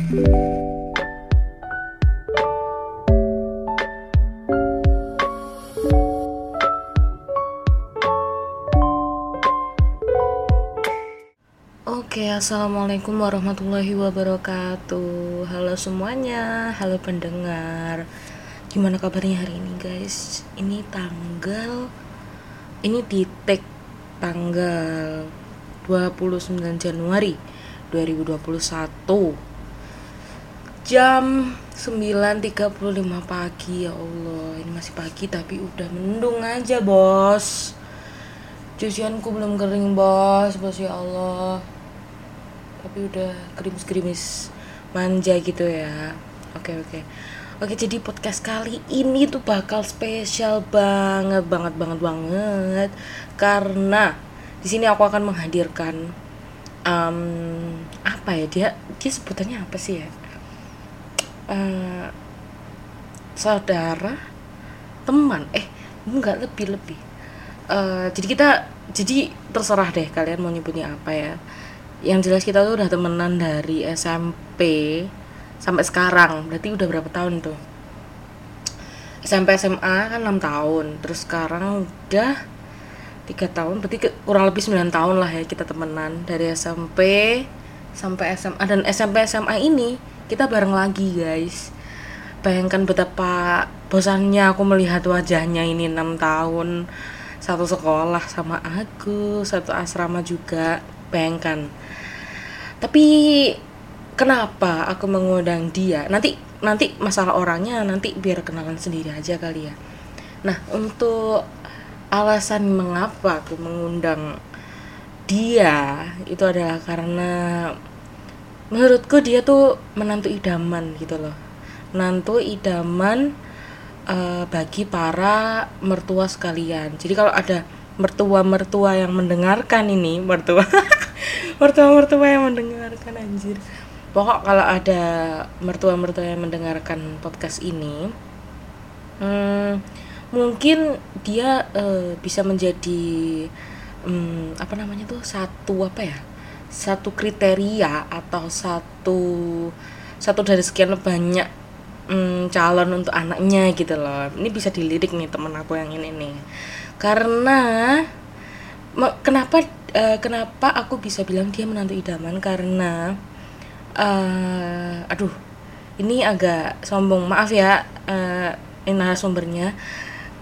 Oke, assalamualaikum warahmatullahi wabarakatuh. Halo semuanya, halo pendengar. Gimana kabarnya hari ini, guys? Ini tanggal, ini di tag tanggal 29 Januari 2021 jam 9.35 pagi ya Allah. Ini masih pagi tapi udah mendung aja bos. Cucianku belum kering bos bos ya Allah. Tapi udah gerimis-gerimis manja gitu ya. Oke oke. Oke jadi podcast kali ini tuh bakal spesial banget banget banget banget. Karena di sini aku akan menghadirkan um, apa ya? Dia dia sebutannya apa sih ya uh, saudara teman. Eh enggak lebih lebih uh, jadi kita jadi terserah deh kalian mau nyebutnya apa ya. Yang jelas kita tuh udah temenan dari SMP sampai sekarang. Berarti udah berapa tahun tuh? SMP SMA kan 6 tahun. Terus sekarang udah tiga tahun. Berarti kurang lebih 9 tahun lah ya kita temenan. Dari SMP sampai SMA dan SMP SMA ini kita bareng lagi guys. Bayangkan betapa bosannya aku melihat wajahnya ini enam tahun. Satu sekolah sama aku satu asrama juga. Bayangkan. Tapi kenapa aku mengundang dia? Nanti nanti masalah orangnya nanti biar kenalan sendiri aja kali ya. Nah untuk alasan mengapa aku mengundang dia itu adalah karena menurutku dia tuh menantu idaman gitu loh. Menantu idaman uh, bagi para mertua sekalian. Jadi kalau ada mertua-mertua yang mendengarkan ini mertua mertua-mertua yang mendengarkan anjir. Pokok kalau ada mertua-mertua yang mendengarkan podcast ini hmm, mungkin dia uh, bisa menjadi um, apa namanya tuh satu apa ya satu kriteria atau satu satu dari sekian banyak um, calon untuk anaknya gitu loh. Ini bisa dilirik nih temen aku yang ini nih. Karena kenapa uh, kenapa aku bisa bilang dia menantu idaman? Karena uh, aduh ini agak sombong. Maaf ya uh, ini narasumbernya.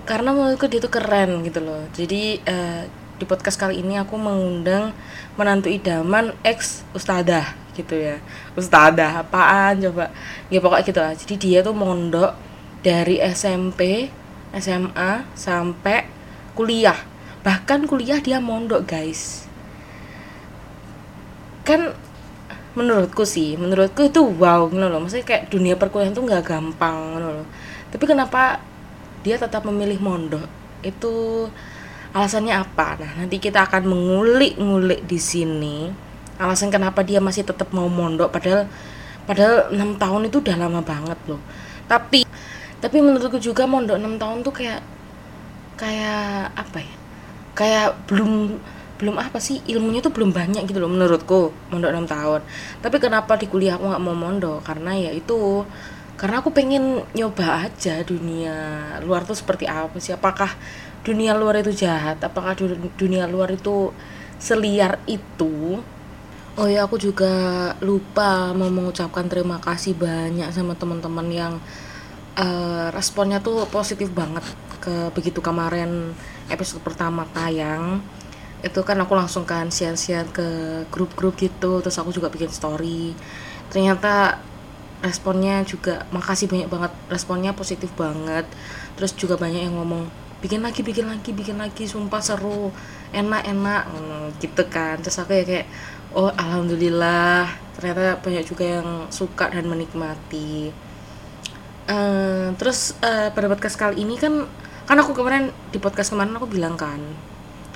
Karena menurutku dia tuh keren gitu loh. Jadi uh, di podcast kali ini aku mengundang menantu idaman ex ustadah gitu ya. Ustadah apaan coba? Ya pokoknya gitu lah. Jadi dia tuh mondok dari SMP SMA sampai kuliah. Bahkan kuliah dia mondok guys. Kan menurutku sih menurutku itu wow gitu loh. Maksudnya kayak dunia perkuliahan tuh nggak gampang gitu loh. Tapi kenapa dia tetap memilih mondok? Itu alasannya apa? Nah nanti kita akan mengulik-ngulik di sini alasan kenapa dia masih tetap mau mondok padahal padahal enam tahun itu udah lama banget loh. Tapi tapi menurutku juga mondok enam tahun tuh kayak kayak apa ya? Kayak belum belum apa sih? Ilmunya tuh belum banyak gitu loh menurutku mondok enam tahun. Tapi kenapa di kuliah aku nggak mau mondok? Karena ya itu karena aku pengen nyoba aja dunia luar tuh seperti apa sih? Apakah dunia luar itu jahat? Apakah dunia luar itu seliar itu? Oh ya aku juga lupa mau mengucapkan terima kasih banyak sama teman-teman yang uh, responnya tuh positif banget ke begitu kemarin episode pertama tayang. Itu kan aku langsung kan share-share ke grup-grup gitu terus aku juga bikin story. Ternyata responnya juga makasih banyak banget responnya positif banget. Terus juga banyak yang ngomong bikin lagi bikin lagi bikin lagi sumpah seru. Enak enak. Hmm, gitu kan. Terus aku ya kayak oh alhamdulillah. Ternyata banyak juga yang suka dan menikmati. Uh, terus uh, pada podcast kali ini kan kan aku kemarin di podcast kemarin aku bilang kan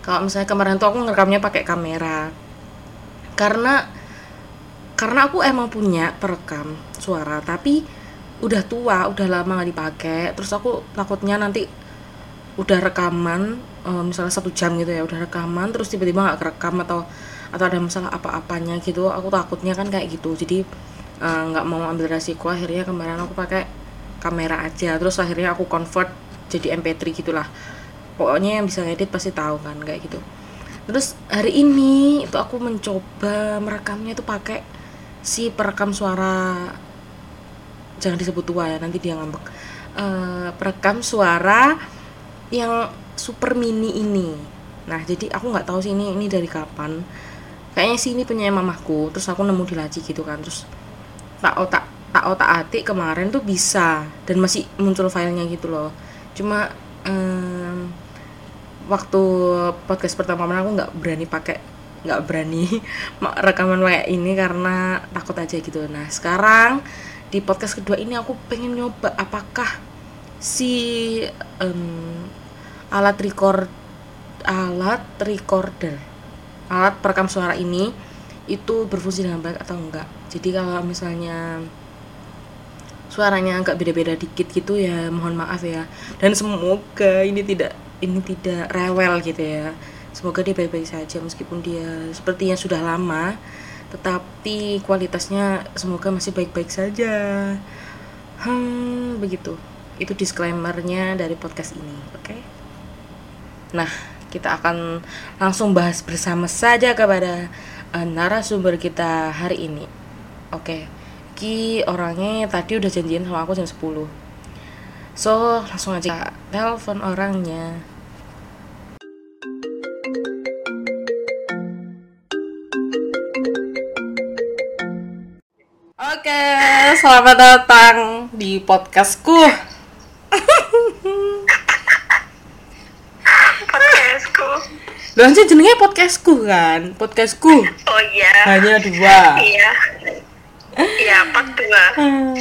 kalau misalnya kemarin tuh aku ngerekamnya pakai kamera. Karena karena aku emang punya perekam suara tapi udah tua udah lama gak dipakai. Terus aku takutnya nanti udah rekaman uh, misalnya satu jam gitu ya udah rekaman terus tiba-tiba nggak kerekam atau atau ada masalah apa-apanya gitu aku takutnya kan kayak gitu. Jadi eh, nggak mau ambil resiko akhirnya kemarin aku pakai kamera aja. Terus akhirnya aku convert jadi MP3 gitulah. Pokoknya yang bisa ngedit pasti tahu kan kayak gitu. Terus hari ini itu aku mencoba merekamnya itu pakai si perekam suara. Jangan disebut tua ya nanti dia ngambek. Eh, perekam suara yang super mini ini. Nah jadi aku nggak tahu sih ini ini dari kapan. Kayaknya sih ini punya mamahku terus aku nemu di laci gitu kan terus tak otak tak otak atik kemarin tuh bisa dan masih muncul filenya gitu loh. Cuma em, waktu podcast pertama aku nggak berani pakai nggak berani ma- rekaman kayak ini karena takut aja gitu. Nah sekarang di podcast kedua ini aku pengen nyoba apakah si em, alat record alat recorder. Alat perekam suara ini itu berfungsi dengan baik atau enggak. Jadi kalau misalnya suaranya agak beda-beda dikit gitu ya mohon maaf ya. Dan semoga ini tidak ini tidak rewel gitu ya. Semoga dia baik-baik saja meskipun dia sepertinya sudah lama tetapi kualitasnya semoga masih baik-baik saja. Hmm begitu. Itu disclaimernya dari podcast ini oke nah kita akan langsung bahas bersama saja kepada eh, narasumber kita hari ini. Oke Ki orangnya tadi udah janjian sama aku jam 10 So langsung aja telepon orangnya. Oke, selamat datang di podcastku Loh, anjir jenenge podcastku kan? Podcastku. oh iya Hanya dua. iya iya part dua Hmm.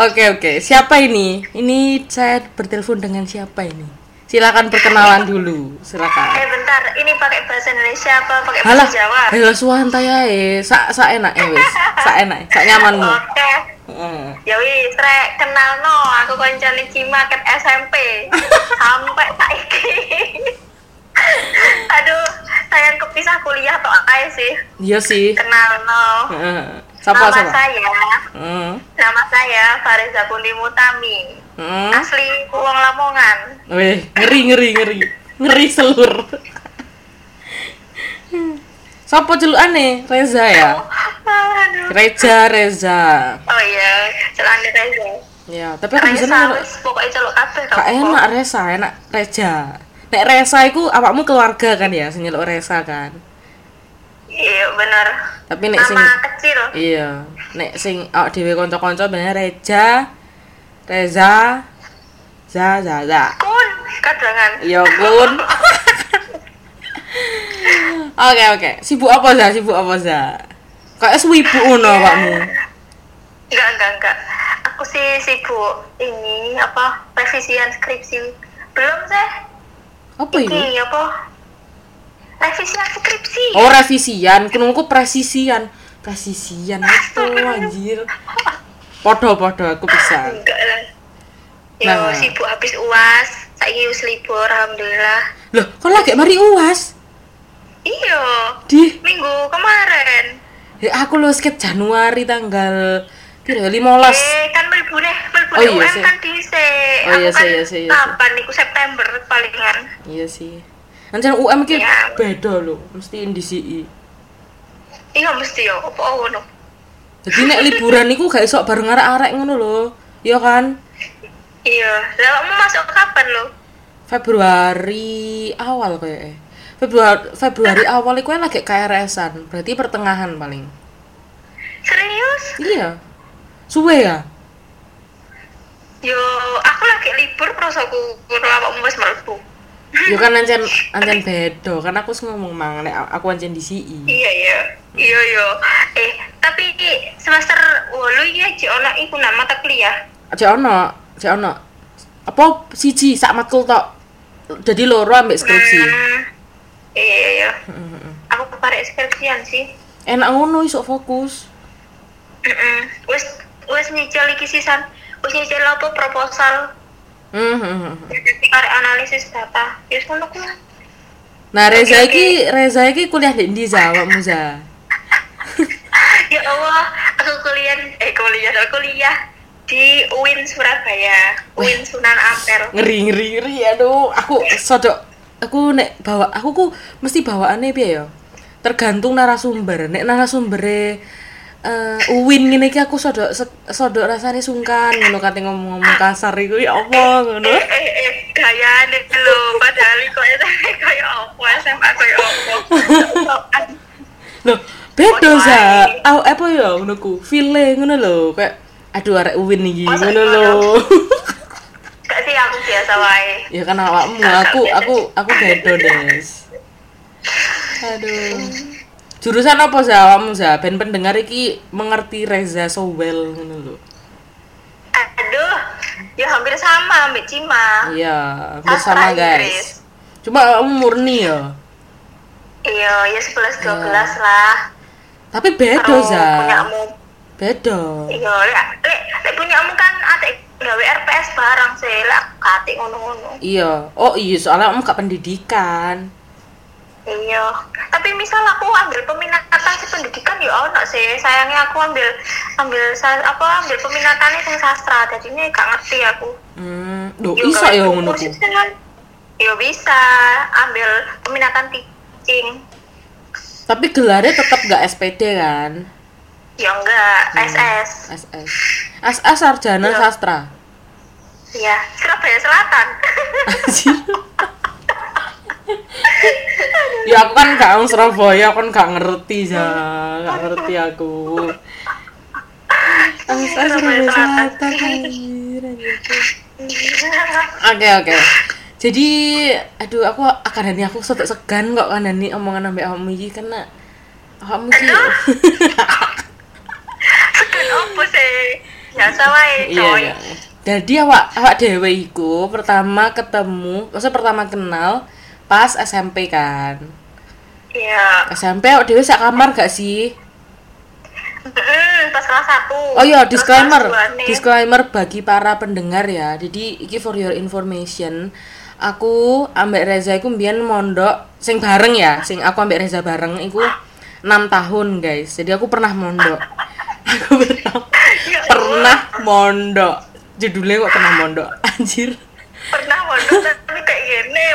Oke oke, siapa ini? Ini saya bertelepon dengan siapa ini? Silakan perkenalan dulu, eh silakan. bentar ini pakai bahasa Indonesia apa pakai Halah, bahasa Jawa ayo suwanta ya, eh. Sa sa enak eh wis, sa enak, sa nyamanmu. oke Heeh. ya wis rek kenal no aku koncone Cima ket SMP sampai saiki aduh sayang kepisah kuliah atau ae sih Iya sih. kenal no. Siapa nama siapa? saya Heeh. nama saya Fariza Kundi Mutami Heeh. asli uang Lamongan Wih, ngeri ngeri ngeri. Ngeri selur. Siapa celukane? Reza ya? aduh Reza, Reza. oh iya celana Reza Ya, tapi aku bisa Reza wis pokoknya celuk kabeh Gak enak Reza, enak Reja. Nek Reza iku awakmu keluarga kan ya, sing nyeluk Reza kan. iya bener Tapi nek sing nama kecil iya, nek sing awak dhewe kanca-kanca bener Reja, Reza, Za Za Za. kun kadangan Iya, Kun. Oke, oke. Sibuk apa Za? Sibuk apa Za? Kayak swibu ngono awakmu. enggak enggak enggak aku sih sibuk ini apa revisian skripsi belum sih Apa ini? ini apa revisian skripsi Oh, revisian. Kunungku presisian. Presisian itu anjir. Podo-podo aku bisa. enggak lah yo Nah. sibuk habis uas saya wis libur alhamdulillah Loh, kok lagi mari UAS? iya Di minggu kemarin ya aku lu skip Januari tanggal piro 15. eh kan nih melbu Oh, iya UM kan dice Oh, iya aku kan sih, iya sih, iya sih. kapan niku September palingan Iya sih. Anjan UM ki Iya. beda loh, mesti indisi. iya mesti yo opo ngono Jadi nek liburan niku gak iso bareng arek-arek ngono lho. Iya kan? iya lah mau masuk kapan lo Februari awal kayaknya. Februari Februari awal iku lagi KRS-an, berarti pertengahan paling. serius Iya. Suwe ya? Yo aku lagi libur terus aku kudu awakmu wis mlebu Ya kan ancen ancen beda, kan aku ngomong mang nek aku ancen di CI. iya iya iya iya eh tapi semester wolu iki aja ono iku nama mata kuliah Cek ono, cek ono. Apa siji sak matkul tok. Jadi loro ambek skripsi. Hmm, iya iya iya aku keparek skripsian sih Enak ngono iso fokus. Heeh. wis wis nyicil iki sisan wis nyicil apa proposal? Heeh. jadi karek analisis data. Ngono ku Nah, Reza Oke, iki Reza iki kuliah di ndi za awakmu za? ya Allah aku aku kuliah eh kuliah kuliah di UIN Surabaya. UIN Sunan Ampel. Ngeri ngeri ngeri. Aduh aku sodok aku nek bawa aku ku mesti bawaannya piye ya? Tergantung narasumber. Nek narasumbere eh uwin ngene iki aku sodok sodok rasane sungkan ngono kate ngomong-ngomong kasar iku ya Allah ngono eh eh eh gayane lho padahal kok kayak apa SMA kayak apa Loh, beda sa. Au apa ya ngono ku? File ngono lho, kayak aduh arek uwin iki ngono ngono? lho. gak sih aku biasa wae ya kan awakmu, aku aku aku beda, Des. Aduh. Jurusan apa sa awakmu sa? Ben pendengar iki mengerti Reza so well ngono lho. aduh ya hampir sama Mbak Cima Iya, Sastra bersama guys. Inggris. Cuma kamu murni ya. iya ya 11 12 lah Tapi beda za. punyamu Beda. iya lek lek lek punyamu kan atik gawe RPS barang sih lek katik ngono-ngono Iya. Oh iya, soalnya kamu gak pendidikan. Iya, tapi misal aku ambil peminatan si pendidikan ya ono sih. Sayangnya aku ambil ambil apa ambil peminatan itu sastra, jadinya gak ngerti aku. Hmm, Duh, Yo, iso kalau ya ngono ku. Ya bisa ambil peminatan teaching. Tapi gelarnya tetap gak SPD kan? Ya enggak, Hmm. SS. SS. SS sarjana Iya. sastra. Iya, Surabaya Selatan. Ya aku kan gak orang Surabaya, aku kan gak ngerti ya, gak ngerti aku. Surabaya Selatan. Oke oke. Jadi, aduh aku akan ini aku sedek segan kok kan ini omongan ambek kamu iki karena kamu iki. Segan opo sih? Biasa wae, Iya, coy. iya. Jadi awak awak dewe iku pertama ketemu, maksudnya pertama kenal pas SMP kan. Iya. SMP awak dewe sak kamar gak sih? Mm, pas kelas 1. Oh iya, disclaimer. Disclaimer bagi para pendengar ya. Jadi iki for your information. Aku ambek Reza iku mbiyen mondok sing bareng ya, sing aku ambek Reza bareng iku 6 tahun, guys. Jadi aku pernah mondok. Aku pernah pernah mondok. Judulnya kok pernah mondok. Anjir. pernah mondok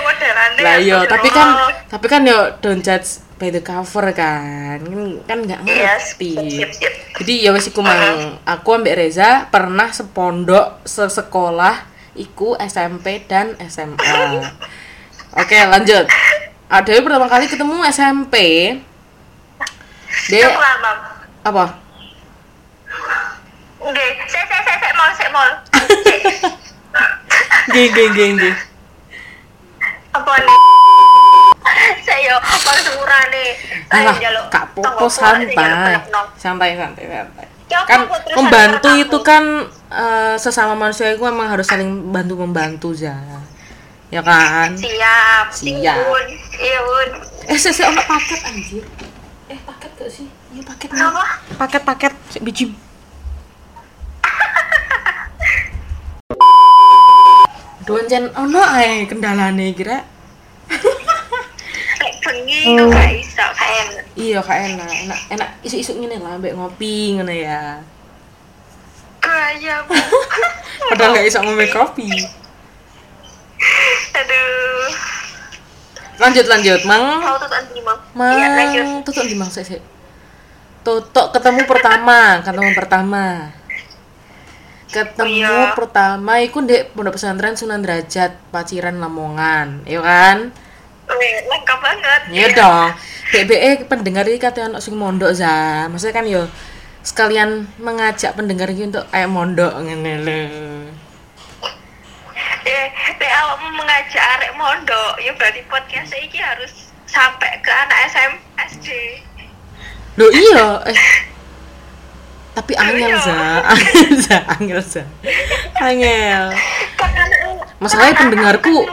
modelannya Lah iya, aku tapi kan tapi kan yo don't judge by the cover kan. Kan kan nggak Iya, ngerti. siap, siap. Jadi ya wes iku mang aku ambek Reza pernah sepondok sesekolah iku SMP dan SMA. Oke, lanjut. Ada pertama kali ketemu SMP. Dek Aku lama apa? Oke, saya saya saya saya mau saya mau Geng geng geng geng. Apa nih saya semurane Alah, njaluk kak Popo saya santai. Santai santai santai. Ya, Kan membantu itu kan eh, sesama manusia itu memang harus saling bantu membantu ya. Ya kan? siap Siap. Iya bun Eh, saya saya paket anjir. Eh, paket gak sih? Iya paket nih. apa Paket paket biji. Duan jen ono ae kendalane kira. kayak bengi kok gak iso kayak Iya, kak enak, enak, enak isu-isu ngene lah, ambek ngopi ngono ya. gaya bu Padahal gak bisa ngombe kopi. aduh Lanjut lanjut, Mang. mau anti mau Mang, iya lanjut tutup di Mang sik sik. Tutuk ketemu pertama, ketemu pertama. Ketemu Oh, iya. pertama iku ndek Pondok Pesantren Sunan Derajat, Paciran Lamongan, ya kan? Wih, lengkap banget Iya dong. BBE pendengar ini katanya anak sing mondok za. Maksudnya kan yo sekalian mengajak pendengar ini untuk ayo mondok ngene lho. eh lek awakmu mengajak arek mondok ya berarti podcast iki harus sampai ke anak SM SD Loh iya, eh tapi angel Iya. za, angel za, angel za. Angel. Masalahnya pendengarku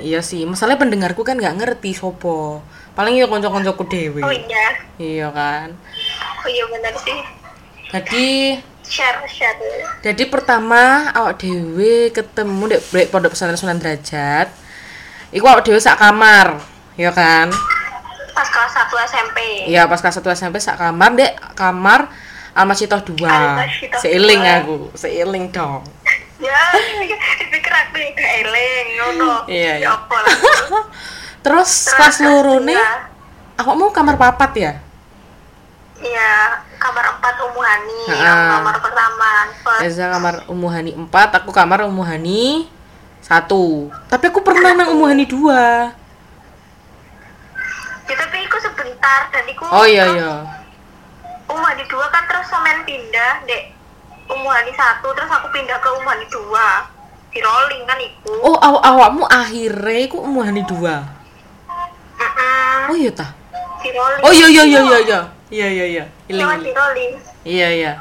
Iya sih, masalahnya pendengarku kan nggak ngerti sopo. Paling yo konco-koncoku dewe. oh iya Iya kan. oh iya benar sih Jadi share share jadi pertama awak dewe ketemu dek pondok pesantren Sunan Derajat. Iku awak dewe sak kamar, ya kan? pas kelas 1 SMP Iya pas kelas 1 SMP sak kamar dek kamar Almasito 2. Almasito Seiling dua. aku, seiling dong. ya dipikir aku gak eling ngono Iya, iya. ya lah Terus loro nih, dua, aku mau kamar papat ya? iya kamar empat umuhani yang kamar pertama Eza kamar Umuhani 4, aku kamar Umuhani 1. Tapi aku pernah nang Umuhani 2. ya, tapi aku sebentar dan aku Oh iya iya. Umuhani dua kan terus semen pindah dek umuhani satu terus aku pindah ke umuhani dua di rolling kan iku Oh, aw awakmu akhirnya aku Umuhani 2. Mm-mm. Oh iya tah. di rolling Oh iya iya iya iya iya. Iya iya iya. Iling, Lewat di rolling Iya iya.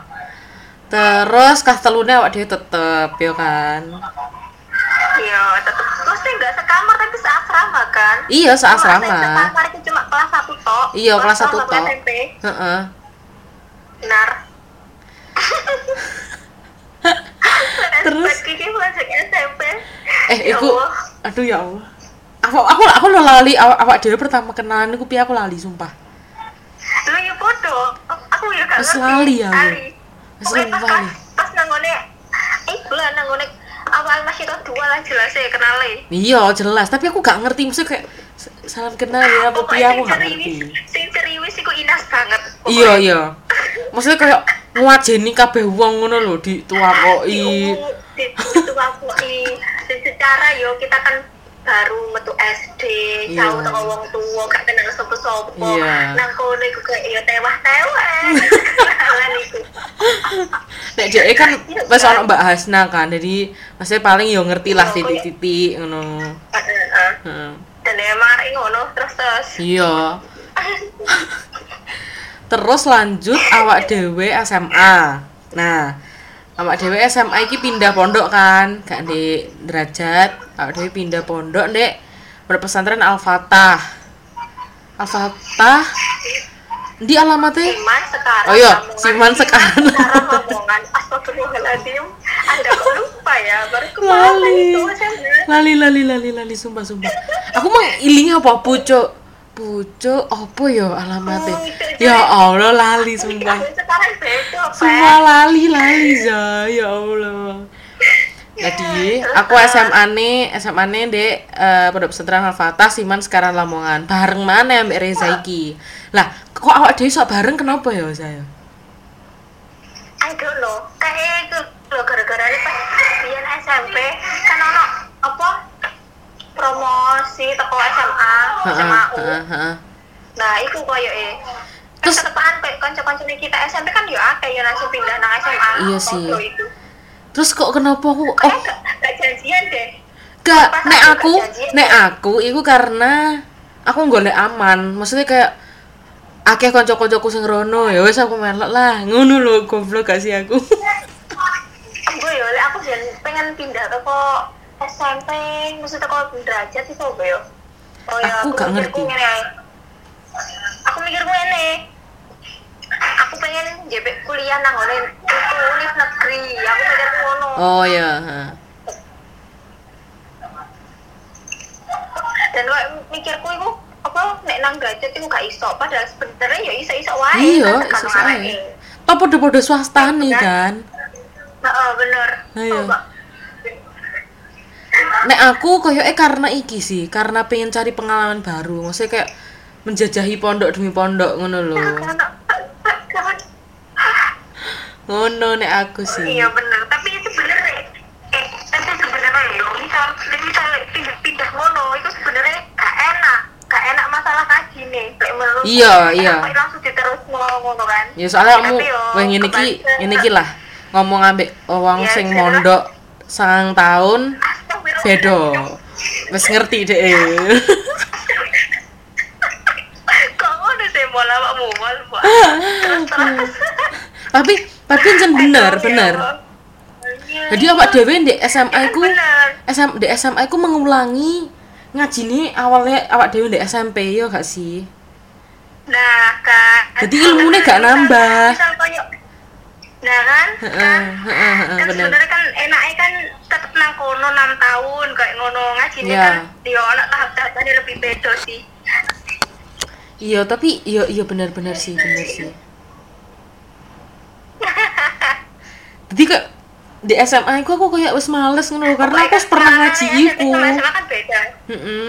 Terus kas telune awak dhewe tetep ya kan. iya tetep terus sih nggak sekamar tapi seasrama kan Iya seasrama. sekamar itu cuma kelas satu tok Iya, kelas satu tok. Heeh. Benar Terus? SMP Eh, Ya iku aduh ya Allah. Aku aku aku lo lali awak awak dhewe pertama kenalan iku piye aku lali sumpah. lu ya bodoh aku ya gak lali ya, pas, lali. pas nangone eh bulan nangone awal masih itu dua lah jelas ya kenali Iya, jelas, tapi aku gak ngerti maksudnya kayak salam kenal ya apa piye aku gak ngerti. sing ceriwis iku inas banget Iya, iya. Maksudnya kayak ngwajeni kabeh wong ngono lho dituakoki. itu aku i secara yo kita kan baru metu SD Iya. jauh teko wong tua gak kenal sapa-sapa Iya. nang kono iku kayak yo tewah-tewah. Nek dhek kan wis ono Mbak Hasna kan. Jadi maksudnya paling yo ngerti lah Iya, titik-titik ngono. Heeh, heeh. Dan ya mari ngono terus terus Iya. Terus lanjut awak dhewe SMA. Nah, awak dhewe SMA iki pindah pondok kan, gak di derajat. Awak dhewe pindah pondok ndek Pondok pesantren Al-Fatah. Al-Fatah di alamatnya Siman sekarang Oh iya. Siman sekarang. sekarang Lamongan Astagfirullahaladzim Anda kok lupa ya Baru kemarin Lali. lali lali lali lali sumpah sumpah. Aku mau iling apa pucuk? Pucuk apa ya alamatnya? Ya Allah lali sumpah. Semua Pak lali lali za ya Allah. Jadi aku SMA nih SMA nih dek eh, Pondok Pesantren Al Fatah Siman sekarang Lamongan bareng mana Mbak Reza iki. Lah kok awak dhewe sok bareng kenapa ya saya? I don't know Kayak itu loh gara-gara ini pas SMP Kan ono apa Promosi toko SMA SMA U. Nah itu koyo eh Terus- Terus ketepaan kayak konco-konco kita SMP kan yo akeh yo langsung pindah nang SMA Iya sih. Terus kok kenapa aku oh gak, janjian deh Gak, Pas nek aku nek aku, itu karena aku golek aman. Maksudnya kayak akeh kanca-kancaku sing rono, ya wes aku melok lah. Ngono lho, goblok gak sih aku. gue ya lek aku jan pengen pindah ke kok SMP mesti teko derajat itu apa ya oh ya Aku gak mikirku ngerti. aku mikir ngene aku pengen jebek kuliah nang ngene itu univ negeri aku mikir ngono Oh ya, dan gue mikirku itu apa nek nang derajat itu gak iso padahal sebenarnya ya iso-iso wae Iya, kan tergantung iso-iso wae. Toh podo-podo swasta nih kan. Heeh, bener Ayo. Coba. Nek aku koyoke karena iki sih, karena pengen cari pengalaman baru. Maksudnya kayak menjajahi pondok demi pondok ngono lho. Ngono nek aku sih. Iya bener, tapi itu bener eh, eh tapi sebenarnya yo misal misal pindah pindah mono itu sebenarnya gak enak, gak enak masalah kaji nih. Lek menurut Iya, iya. langsung diterus ngono kan. Ya soalnya kamu wah ngene iki ngene iki lah. Ngomong ambek wong Ya, sing mondok sang tahun bedo. Wis ngerti deh. Kok ngono sih mau tapi tapi jen bener, Aduh, bener. Iya, Jadi awak dhewe di SMA ku. SM, di SMA ku mengulangi ngaji nih awalnya awak dhewe di SMP yo gak sih? Nah, kan. Jadi ilmunya gak nambah. Misal Nah kan, Heeh, kan, kan sebenarnya kan enaknya kan tetep nang kono 6 tahun kayak ngono ngaji Iya. kan dia ono tahap-tahapannya lebih beda sih. Iya, tapi iya iya bener-bener sih, bener sih. jadi kayak di SMA aku aku kayak wis males ngono karena aku pernah ngaji iku SMA kan beda. Mm-mm.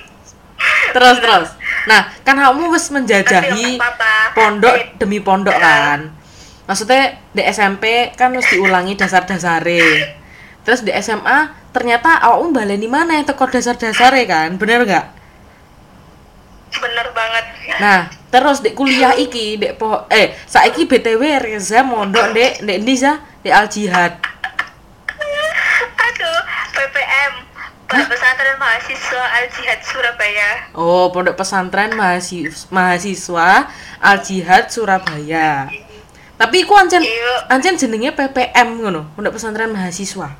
terus terus. Nah kan kamu wis menjajahi pondok demi pondok kan. Maksudnya di SMP kan harus diulangi dasar-dasare. Terus di SMA ternyata awakmu baleni mana teko dasar-dasare kan. Bener nggak? Bener banget. nah terus di kuliah iki di po eh saiki BTW Reza mondok dek dek ndi Za? di Al Jihad Aduh, PPM. Pondok Pesantren Mahasiswa Al Jihad Surabaya. Oh, Pondok Pesantren Mahasiswa, mahasiswa Al Jihad Surabaya. Tapi iku ancen Iya. ancen jenenge PPM ngono, Pondok Pesantren Mahasiswa.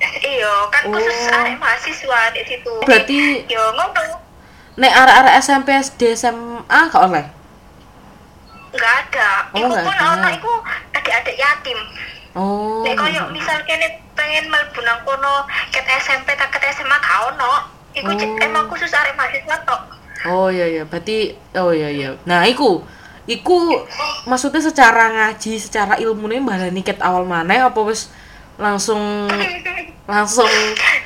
Iya, kan khusus Oh. arek mahasiswa di situ. Berarti- yo ngono. Nek arek-arek SMP SD SMA gak oleh. Enggak ada. Oh, iku pun ono iku adik-adik yatim. Oh. Nek koyo misal kene pengen mlebu nang kono ket SMP tak ket SMA gak ono. Iku Oh. emang khusus arek mahasiswa tok. Oh iya iya, berarti oh iya iya. Nah, iku iku maksudnya secara ngaji, secara ilmune baleni ket awal mana apa wis langsung langsung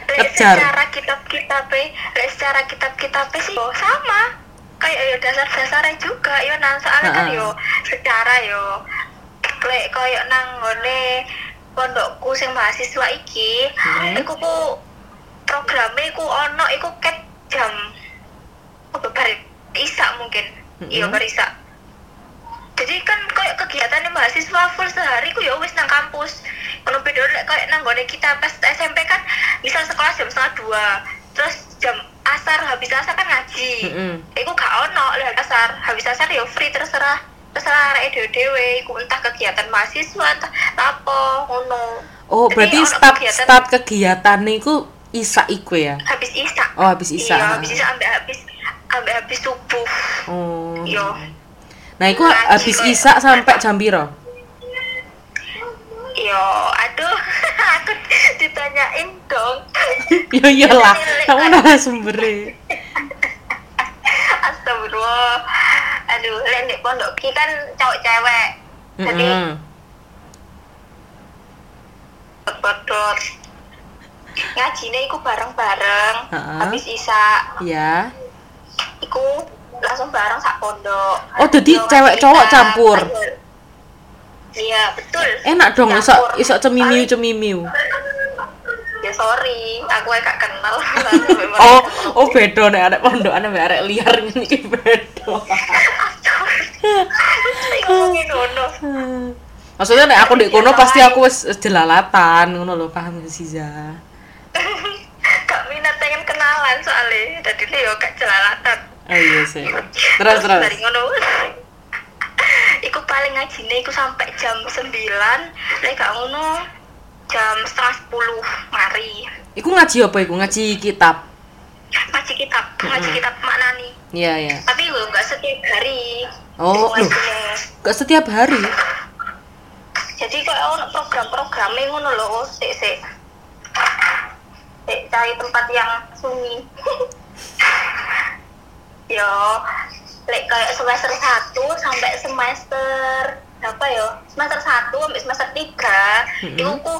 kejar. secara kitab-kitab lek secara kitab-kitab sih yo sama. Kayak yo dasar-dasarnya juga yo nang soalnya kan Heeh. yo secara yo lek koyo nang ngone pondokku sing mahasiswa iki, Hmm. iku ku programe iku ono iku ket jam apa bar isak mungkin. Iya Mm-mm. bar isak. Jadi kan koyo kegiatan mahasiswa full sehari ku ya wis nang kampus. Kalau beda lek koyo nang gone kita pas SMP kan misal sekolah jam setengah dua, terus jam asar habis asar kan ngaji. Mm-mm. Iku gak ono lek asar, habis asar ya free terserah terserah arek dhewe-dhewe iku entah kegiatan mahasiswa entah apa ngono. Oh, Jadi berarti ono start kegiatan- start kegiatan iku isa iku ya. habis isak. Oh, habis isak. Iya, habis isak sampai habis sampai habis subuh. Oh. Iya. Nah, iku Ngaji habis kayak- isak sampai jam piro? Yo, aduh, aku ditanyain dong. Ya iyalah, kamu narasumbernya. Astagfirullah. Aduh, lain di pondok ki kan cowok cewek. Jadi Mm-mm. bodot. Ngajine iku bareng-bareng. Heeh. Habis isa, Ya. iku langsung bareng sak pondok. Oh, jadi Yo, cewek cowok kita, campur? Iya, betul. Enak dong iso iso cemimiu cemimiu. Ya sorry, aku gak kenal. Oh, oh beda nek arek pondokan ambek arek liar beda. ngomongin ngono. Maksudnya nek aku di kono pasti aku wis jelalatan ngono lho, paham gak sih Za? Gak minat pengen kenalan soalnya. Tadi dia yo gak jelalatan. Oh iya sih. Terus terus. dari ngono iku paling ngajine iku sampai jam 9 lek gak ngono jam setengah 10 mari Iku ngaji apa iku? Ngaji kitab. ngaji kitab ngaji Mm-mm. kitab maknani Iya, iya. tapi gue nggak setiap hari Oh, loh. ngajine. Gak setiap hari. jadi kayak ono program-programnya ngono loh sik sik Sik, cari tempat yang sunyi yo lek kayak semester 1 sampai semester apa ya semester 1 sampai semester 3 Mm-mm. itu ku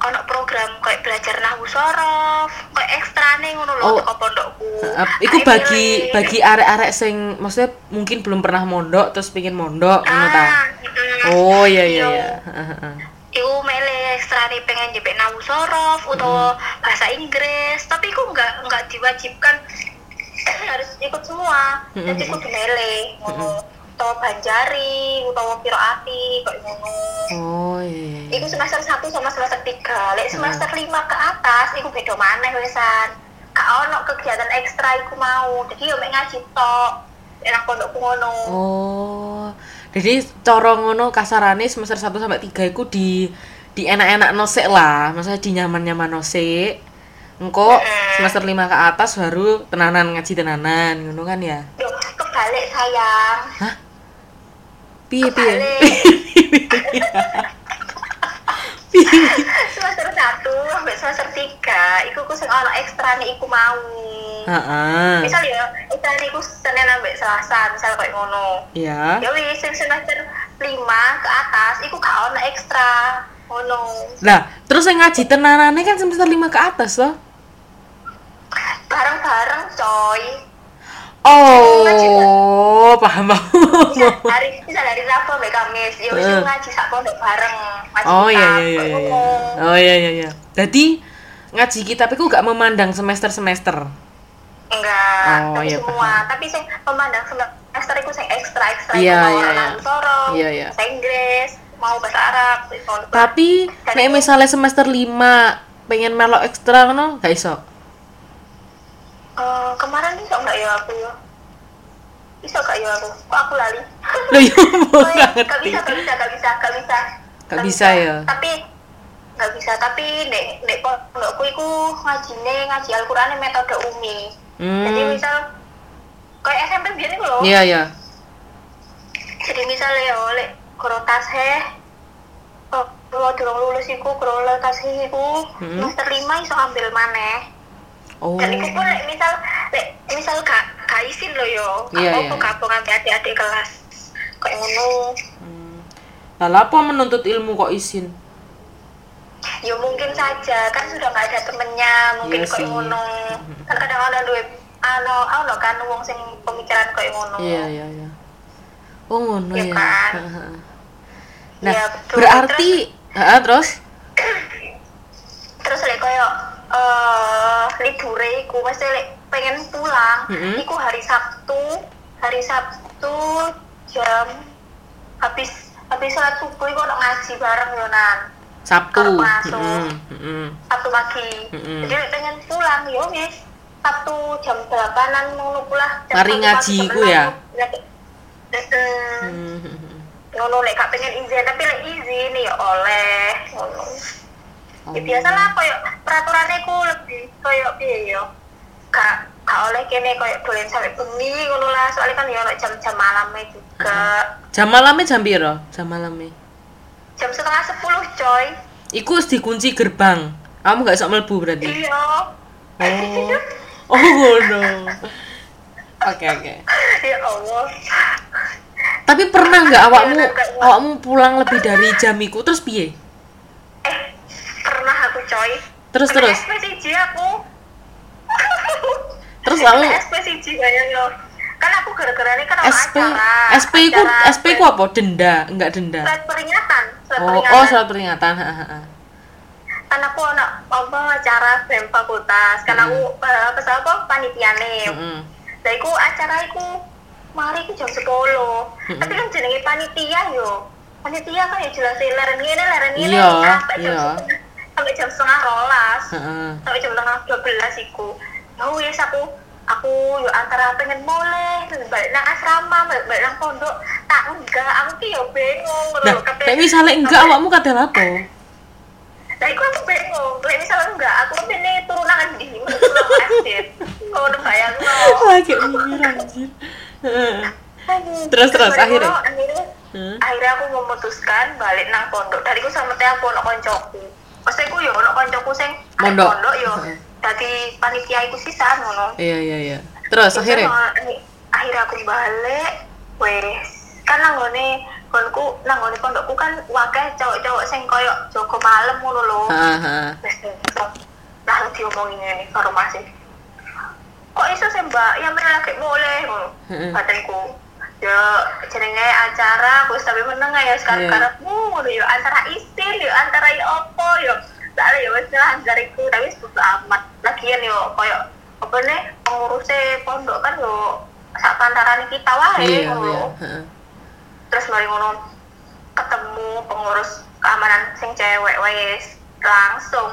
ono program kayak belajar nahwu sorof kayak ekstra nih ngono Oh. loh teko pondokku Uh, iku bagi milih. bagi arek-arek sing maksudnya mungkin belum pernah mondok terus pengen mondok ngono ta. ah, mm, Oh iya iya iya. Heeh. Iku mele ekstra nih pengen jepit nahu sorof atau bahasa Inggris tapi aku nggak nggak diwajibkan harus ikut semua jadi aku mele ngono atau banjari atau piro api kayak ngono Oh iya. Iku semester 1 sama semester 3 lek semester 5 ke atas iku beda maneh wesan. Gak ono kegiatan ekstra iku mau. Jadi yo mek ngaji tok enak pondokku ngono. Oh. Jadi cara ngono kasarane semester 1 sampai 3 iku di di enak-enak nosek lah, maksudnya di nyaman-nyaman nosek. Engko semester 5 ke atas baru tenanan ngaji tenanan. Ngono kan ya. Loh, kebalik sayang. Piye piye? Piye? semester 1 sampai semester 3 iku ku sing ono ekstra nih iku mau Heeh. misal ya ekstra nih iku Senin sampai Selasa misal kayak ngono Ya. ya wis sing semester lima ke atas iku gak ono ekstra ono Lah, terus yang ngaji tenanane kan semester 5 ke atas loh. bareng-bareng coy Oh, paham paham. hari bisa dari Rabu sampai Kamis ya wis Eh. ngaji sak pondok bareng ngaji Oh iya iya iya kayak iya. ngono. Oh iya iya iya. Jadi ngaji kitab itu gak memandang semester-semester. enggak Oh, tapi iya, semua tapi sing memandang semester iku sing ekstra ekstra Iya, iya, iya. Iya, iya. bahasa Inggris mau bahasa Arab Tapi nek misalnya semester 5 pengen melok ekstra ngono gak iso. Eh, kemarin bisa enggak ya aku ya? Bisa gak ya aku? Kok aku lali? Loh ya? ampun, Oh, gak bisa gak bisa gak bisa gak bisa. Gak bisa ya? tapi gak bisa. Tapi nek nek pondokku iku ngajine ngaji Al-Qur'an metode umi. Jadi Hmm. misal kayak SMP biar iku lho. Iya iya. jadi misalnya ya oleh karo tashe oh kalau durung lulus iku karo tashe iku Mm-mm. semester lima iso ambil maneh Oh. dan iku pun lek misal lek misal gak gak izin lo yo Iya, apa iya. gabung ambil adik-adik kelas kayak ngono Hmm. Lah apa menuntut ilmu kok izin? ya mungkin saja kan sudah nggak ada temennya mungkin Iya kayak sih. ngono kan kadang ada duit ano ano kan wong sing pemikiran kayak ngono Iya iya iya. Oh ngono Iya ya. kan? Nah, Iya, betul. berarti terus terus lek koyo eh libure iku mesti lek pengen pulang Mm-mm. iku hari Sabtu hari Sabtu jam habis habis sholat subuh iku ono ngaji bareng yonan Sabtu. Kalau masuk. Heeh, heeh. Sabtu pagi Mm-mm. jadi lek pengen pulang yo wis Sabtu jam 8-an ngono pula satu ngaji iku ya? Hmm, hmm, hmm. ngono lek gak pengen izin tapi lek izin ya oleh ngono Oh. ya biasalah koyo peraturannya ku lebih koyo piye yo gak gak oleh kene koyo dolen sampai bengi ngono lah soalnya kan ya ono jam-jam malamnya juga Jam malamnya jam piro? Jam malamnya. jam setengah sepuluh coy Iku wis dikunci gerbang. Kamu gak iso mlebu berarti. iya Oh. Oh ngono. Oke oke. ya Allah Tapi pernah nggak awakmu Iya, kuat. awakmu pulang lebih dari jam iku terus piye? Pernah aku coy Terus, Kena terus? SPCJ aku Terus Kena SPCJ kayak yo kan aku gara-gara ini kan SP acara SP ku acara SP ku apa? Denda, enggak denda. surat peringatan surat Oh, peringatan oh surat peringatan. Kan aku anak apa acara BEM fakultas kan aku eh, apa sih apa panitiane Heeh. Lah iku acara iku mari ku jam 10. Tapi kan jenenge panitia yo. Panitia kan ya jelas leren ngene leren ngene Iya, sampai jam iya. Sampai jam setengah rolas. Heeh. Sampai jam setengah 12 iku. Ya wis aku aku yo antara pengen mulai balik nang asrama balik, balik nang pondok tak enggak aku ki yo bingung Nah, nek misalnya enggak awakmu kadang apa? Lah iku aku bingung. Lek misalnya enggak, aku kene turun nang ndi? Turun masjid. Oh, udah bayangno. Lagi mikir anjir. Terus, terus, akhirnya? akhirnya Hmm. akhirnya aku memutuskan balik nang pondok. Dari aku sama teh aku koncoku. Maksudnya aku yo ono koncoku sing Mondok. pondok yo. Heeh. Dadi panitia iku sisan ngono. Iya iya iya. Terus Terus akhirnya akhirnya aku balik wes kan nanggone konku nanggone pondokku kan wakeh cowok-cowok sing koyo Joko malam ngono lho. Wes lah diomongin ini karo masih kok iso sih mbak yang bener lagi boleh ngono badanku ya jenenge acara aku sampe meneng ya sekarang Iya. karepmu ngono ya antara isin ya antara ya opo ya tak ada ya wis lah jariku tapi bodo amat lagian yo koyo apa nih pengurusnya pondok kan yo sak pantaran kita wae Iya ngono iya. lho. Heeh. terus mari ngono ketemu pengurus keamanan sing cewek wes langsung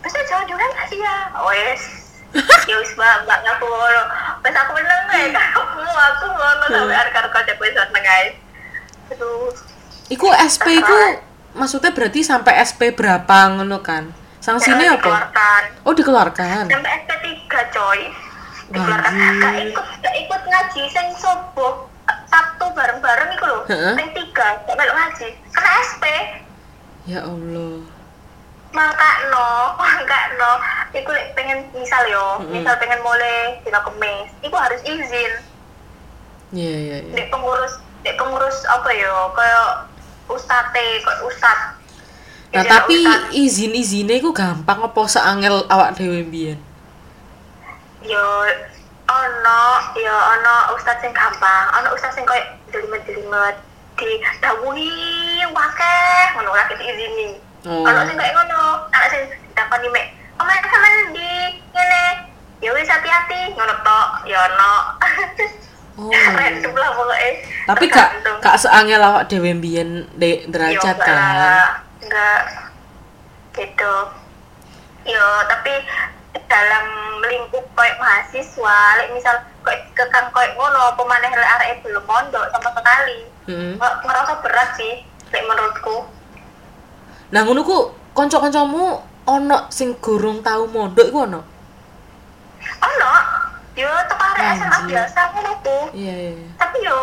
bisa jangan juga nggak sih ya wes ya wis mbak mbak aku ngono pas aku meneng ya kamu aku ngono sampai arek arek kocak wis seneng guys. Aduh. Iku SP ku maksudnya berarti sampai SP berapa ngono kan? Sanksinya apa? dikeluarkan Oh dikeluarkan. sampai SP 3 coy. Dikeluarkan gak ikut gak ikut ngaji sing subuh Sabtu bareng-bareng iku lho. Sing tiga gak melok ngaji. Kena SP Ya Allah. mangka no mangka no iku pengen misal yo misal pengen mulai dina kemis iku harus izin Iya iya. di pengurus dek pengurus apa ya kayak ustate kayak ustad Nah, tapi ustad, izin-izinnya iku gampang apa seangel awak dhewe mbiyen? yo ono yo ono ustad sing gampang ono ustad sing kayak delimet-delimet di dawuhi wakeh ngono lah kita izini Oh. ono sing kayak ngono ana sing takoni mek omae sampean di ngene ya wis hati-hati ngono tok ya ono Oh. random lah pokoknya Tapi Tergantung. gak seangel awak dhewe mbiyen dek derajat Yo, kan. enggak gitu yo tapi dalam lingkup kayak mahasiswa like misal kayak kekang kayak ngono pemaneh lek arek belum mondok sama sekali Heeh. Nge- ngerasa berat sih like menurutku Nah, ngono ku kanca-kancamu ono sing gurung tau mondok iku ono? ono yo teko arek SMA biasa ngono ku Iya, iya. iya. tapi yo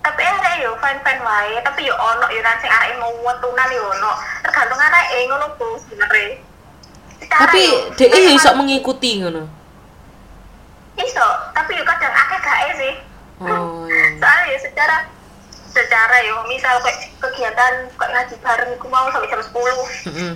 tapi arek yo fine fine wae tapi yo ono yo nang sing arek mau wetunan yo ono tergantung arek ngono ku sebenarnya Tapi yo, dhek ya memang- iso mengikuti ngono. iso tapi yo kadang akeh gak sih Oh, iya. soalnya ya secara secara yo misal kayak kegiatan kayak ngaji bareng aku mau sampai jam 10 Heeh.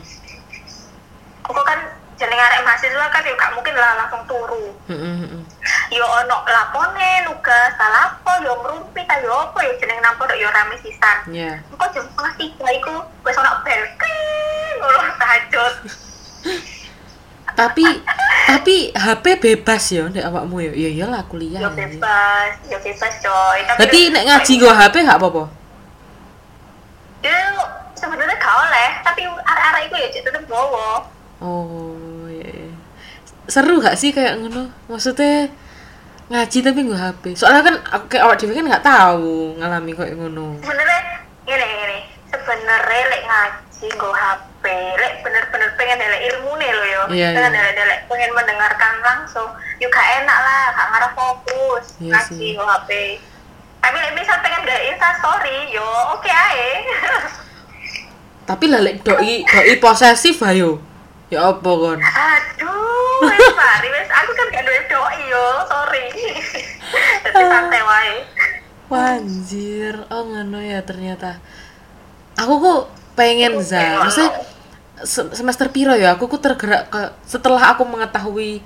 aku kan jeneng arek mahasiswa kan yo gak mungkin lah langsung turu Heeh, yo ono lakone nugas talapo yo merumpi ta yo apa yo jeneng pondok yo rame sisan Iya. Engko jam setengah tiga iku wis ono bel ngono tahajud Tapi tapi HP bebas ya ndek awakmu ya. Ya iyalah kuliah. yo ya. bebas yo bebas coy tapi Berarti nek ngaji nggo HP gak apa-apa? yo sebenarnya gak oleh tapi arek-arek iku ya tetep bawa Oh, iya. iya. Seru gak sih kayak ngono? Maksudnya ngaji tapi nggo HP. Soalnya kan aku kayak awak dhewe kan nggak tahu ngalami kayak ngono. sebenarnya gini gini sebenarnya lek ngaji nggo HP lek bener-bener pengen nilai ilmu nih lo yo Iya, pengen iya. nilai pengen mendengarkan langsung yuk gak enak lah gak ngarah fokus Iya ngaji nggo HP tapi lek misal pengen gak insta story yo oke ae Tapi lah lek doi doi posesif ayo. Ya apa kon? aduh wes mari wes aku kan gak duwe doi yo. Sorry. Jadi santai wae. Wanjir, oh ngono ya ternyata. Aku kok pengen za, maksudnya se- semester piro ya? Aku kok tergerak ke setelah aku mengetahui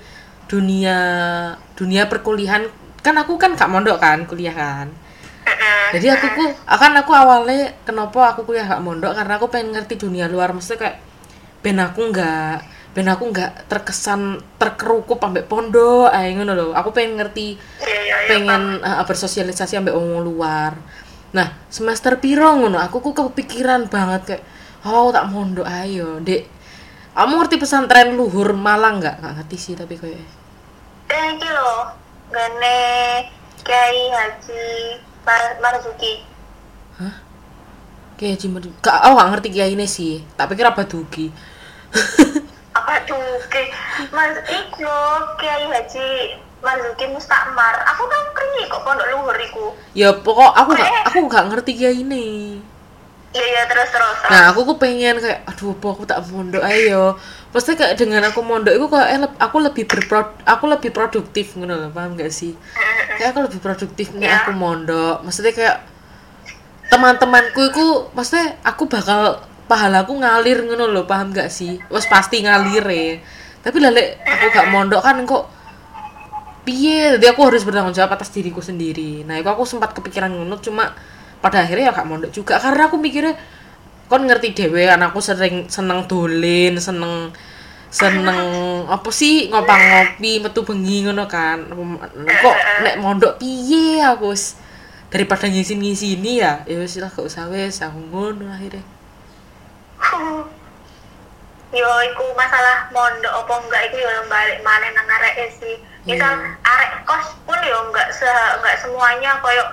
dunia dunia perkuliahan. Kan aku kan gak mondok kan kuliah kan? Jadi aku ku akan aku awalnya kenapa aku kuliah gak mondok? Karena aku pengen ngerti dunia luar. Maksudnya kayak ben aku nggak ben aku nggak terkesan terkerukup ambek pondok ayo ngono loh aku pengen ngerti iya iya iya pengen uh, bersosialisasi ambek wong luar. Nah semester piro ngono? Aku ku kepikiran banget kayak oh tak mondok ayo dek kamu ngerti pesantren luhur Malang nggak? Nggak ngerti sih tapi kayak Eh, iki lho, gane Kiai Haji Mar Marzuki. hah? Kayak cuma gak oh gak ngerti kiai ini sih. Tak pikir apa dugi Apa tuh ke Mas iku Kiai Haji Marzuki Mustakmar. Aku kan keringi kok pondok luhur iku. ya pokok aku gak aku gak ngerti kiai ini Iya iya terus terus. terus. Nah, aku kok pengen kayak aduh apa aku tak mondok ayo. Pasti kayak dengan aku mondok itu kayak eh, aku lebih berpro aku lebih produktif ngono loh, paham gak sih? Kayak aku lebih produktif nih Iya. aku mondok. Maksudnya kayak teman-temanku itu maksudnya aku bakal pahalaku ngalir ngono loh, paham gak sih? Wes pasti ngalir ya. Tapi lale aku gak mondok kan kok piye? Jadi aku harus bertanggung jawab atas diriku sendiri. Nah itu aku sempat kepikiran ngono cuma pada akhirnya ya gak mondok juga. Karena aku mikirnya kon ngerti dewe anakku sering seneng dolin seneng seneng apa sih? Ngopang ngopi metu bengi ngono kan. Kok nek mondok piye aku daripada ngisin ngisini ya ya wis lah gak usah wis aku ngono akhirnya yo iku masalah mondok apa enggak iku yo balik mana nang arek sih. Misal Iya. arek kos pun yo enggak se enggak semuanya koyo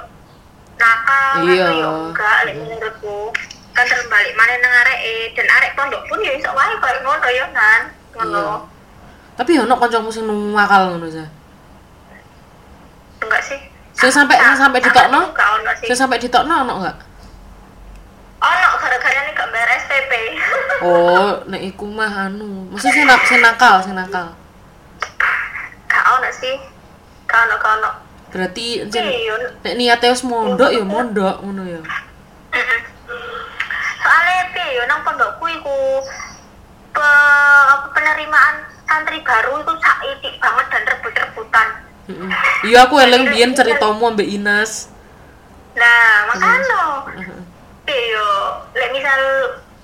nakal Iya. atau yo enggak lek menurutku. Kan terbalik mana nang arek dan arek pondok pun yo iso wae koyo ngono yo kan? Ngono. Iya. tapi ono kancamu sing nemu makal ngono sa enggak sih. Sing sampai- sing sampai ditokno? enggak sih. Sing sampai ditokno ono gak ono gara-gara nih gak bayar SPP Oh, nek iku mah anu. Maksudnya sing nak sing nakal, sing nakal. gak ono sih. Gak ono gak ono. Berarti jen iya. nek niate wis mondok ya mondok ngono ya. Soalnya piye yo nang pondokku iku pe, apa, penerimaan santri baru itu saitik banget dan rebut-rebutan. Iya aku eling biyen ceritamu ambek Inas. Nah makanya Heeh. piye yo lek misal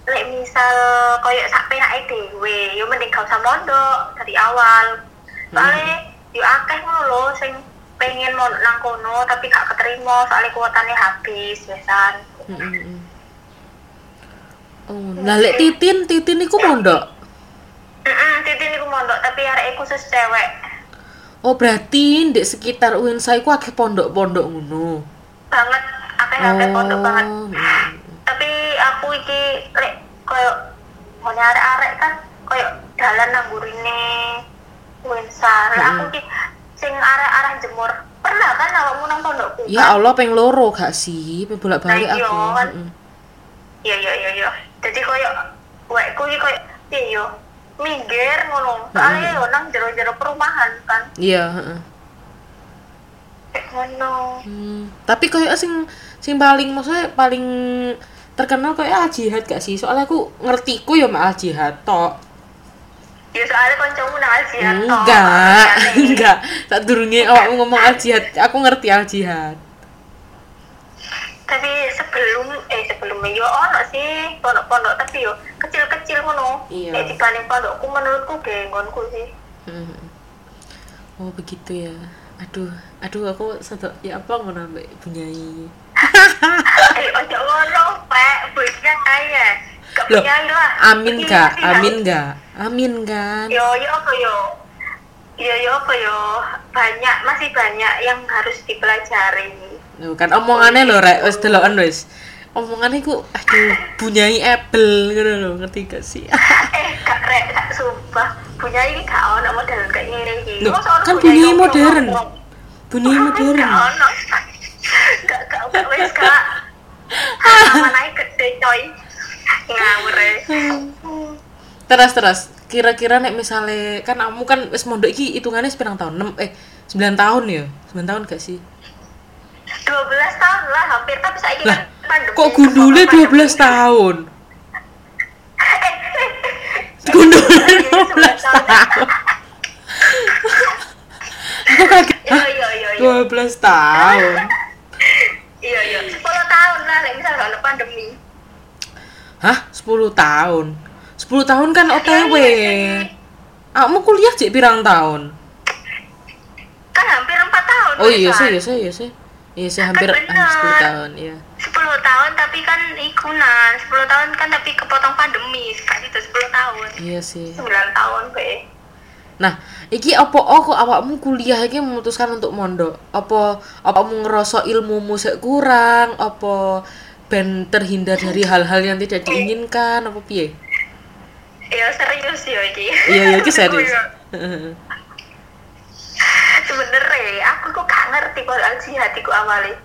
lek misal koyo sak penake dhewe yo mending gak usah mondok dari awal soalnya yo akeh ngono lho sing pengen mondok nang kono tapi gak keterima soalnya kuotanya habis biasan Mm-mm. Oh, lah lek Titin, Titin iku mondok. Mm titin iku mondok tapi arek khusus cewek Oh, berarti di sekitar Uinsa iku akeh pondok-pondok ngono. banget akeh akeh pondok banget mm. tapi aku iki lek koyo ngene arek-arek kan koyo dalan nang gurine Wensa lek aku iki sing arek-arek jemur pernah kan awakmu nang pondokku Ya Allah, peng loro gak sih? Bolak-balik Nah, iya, aku. kan. Mm-mm. iya iya iya iya jadi koyo wekku iki koyo yo minggir ngono soalnya yo nang jero-jero perumahan kan Iya, heeh. ngono Hmm, tapi koyo sing sing paling maksudnya paling terkenal koyo al jihad gak sih? Soalnya aku ngertiku ya mal jihad tok. ya soalnya kancamu nang ajian toh Enggak, makanya. enggak. Tak durunge awakmu ngomong al jihad, aku ngerti al jihad. tapi sebelum eh sebelumnya yo ono sih pondok-pondok tapi yo kecil-kecil ngono Iya. eh dibanding pondokku menurutku genggonku sih Hmm. Oh begitu ya. Aduh, aduh aku sedok ya apa ngono mbak bunyai. Eh ojo ngono pak kaya Loh, lah amin gak? Amin gak? Amin kan? yo yo apa yo yo yo apa yo banyak masih banyak yang harus dipelajari Loh, kan omongannya lho rek wis deloken wis. Omongannya ku aduh bunyai apple ngono lho, ngerti gak sih? eh gak rek gak sumpah punya ini gak ono model kayak gini iki Loh, kan yang modern. Bunyai modern. Gak ono. Gak gak gak wes gak. Aman ae gede coy. Ngawur. Terus terus kira-kira nek misalnya kan kamu kan wis mondok iki hitungannya sepirang tahun? 6 eh 9 tahun ya? 9 tahun gak sih? 12 tahun lah hampir tapi saiki Lah, kan pandemi. kok gundule 12 Pandemi. tahun? Eh, Gundule iya, 12 tahun. Aku kaget. Iya Hah? iya iya iya. 12 tahun. Iya iya. 10 tahun lah lek misal ono pandemi. Hah? 10 tahun. 10 tahun kan OTW. Iya, Kamu kuliah cek pirang tahun? Kan hampir 4 tahun. Oh iya sih, iya sih, iya sih. Iya sih hampir Kan bener. 10 tahun, iya. 10 tahun tapi kan ikunan 10 tahun kan tapi kepotong pandemi sekali itu 10 tahun Iya sih. 9 tahun be Nah, iki apa kok awakmu kuliah iki memutuskan untuk mondok? Apa awakmu ngerasa ilmumu sik kurang? Apa ben terhindar dari hal-hal yang tidak diinginkan apa piye? ya serius ya iki Iya, iya iki serius. Sebenernya aku kok gak ngerti kalau al jihad iku awalnya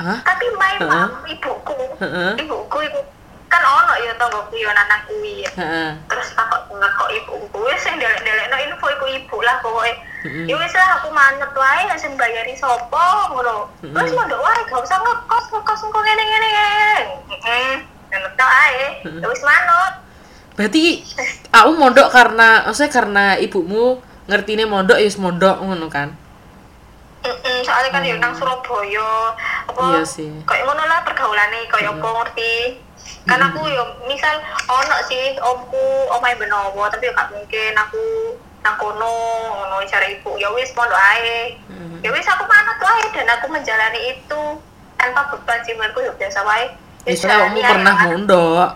Hah? tapi my mom ibuku ibuku iku kan ono ya tonggoku yo nanang kuwi ya Heeh. terus takut banget kok ibuku wis sing delek-delekno info iku ibu lah Mm-mm. ya wis lah aku manut wae lah sing bayari sapa ngono terus mondok wae gak usah ngekos ngekos engko ngene ngene ngene heeh manut wae Mm-mm. ya wis manut Berarti aku mondok karena maksudnya karena ibumu ngertine mondok ya mondok ngono kan? Heeh, soalnya kan yo nang Surabaya apa Hmm. Iya sih. kayak ngono lah pergaulane kayak apa ngerti kan aku yo misal ono sih omku omahe Benowo tapi yo gak mungkin aku nang kono ngono cari ibu ya wis mondok ae. Ya wis aku manut wae dan aku menjalani itu tanpa beban sih menurutku ya biasa wae. Ya Wis soalnya kamu pernah mondok.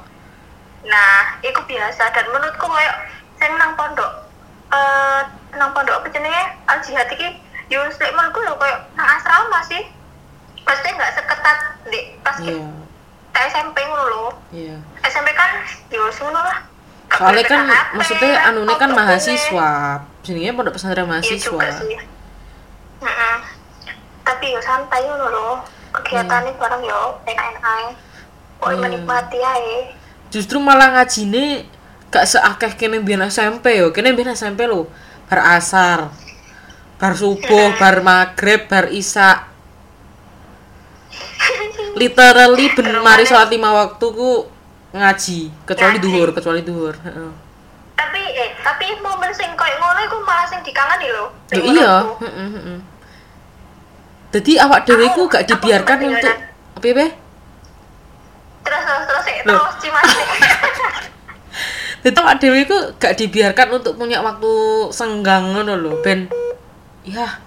nah itu biasa dan menurutku kayak sing nang pondok eh nang pondok apa jenenge? Al jihad iki yo sik menurutku lho kayak nang asrama sih. Pasti nggak seketat di pas Iya. SMP lho Iya. SMP kan yo ngono lah Gak Soalnya kan HP, maksudnya anune kan mahasiswa. Jenenge pondok pesantren iya juga mahasiswa. sih Heeh. tapi yo santai ngono lho kegiatannya bareng yo enak-enak ae Pokoknya Iya. menikmati ae Justru malah ngajine gak seakeh kene biyen SMP yo. Kene biyen SMP lho. Bar asar. bar subuh bar maghrib bar isya literally ben mari sholat lima waktu ku ngaji kecuali Ngaji. duhur kecuali duhur tapi eh tapi momen sing koyo ngono iku malah sing dikangeni lho. Ya Sing iya. menurutku. heeh, heeh. jadi awak dewe ku Aku- gak aku dibiarkan kepikiran. untuk apa ya terus terus terus terus cimas Jadi awak dewe ku gak dibiarkan untuk punya waktu senggang ngono lho ben. Ya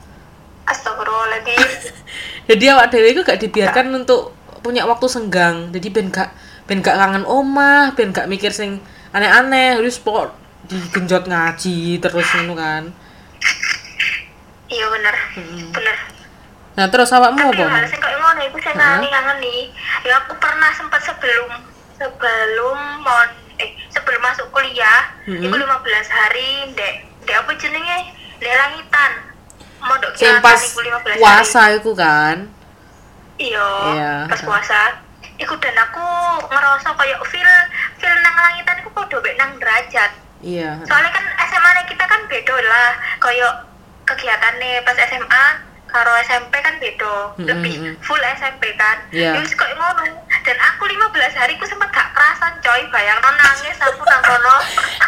astagfirullahaladzim jadi awak dewe ku gak dibiarkan untuk punya waktu senggang. Jadi ben gak ben gak kangen omah ben gak mikir sing aneh-aneh wis pokok digenjot ngaji terus ngono kan. Iya bener. Mm-mm. bener. Nah terus awakmu tapi apa hal sing koyo ngono iku sing ngani ngani ya aku pernah sempat sebelum sebelum mon eh sebelum masuk kuliah Mm-mm. iku 15 hari ndek ndek apa jenenge? Ndek langitan mondok sing pas iku 15 hari. puasa iku kan? Iya Iya. pas puasa. Iku dan aku ngerasa kayak feel feel nang langitan iku podo mek nang derajat. Iya. Soalnya kan SMA kita kan beda lah. Kayak kegiatannya pas SMA karo SMP kan beda. Lebih full SMP kan. Iya. Terus kok ngono. Dan aku 15 hari ku sempat gak kerasan coy. Bayang nangis aku nang kono.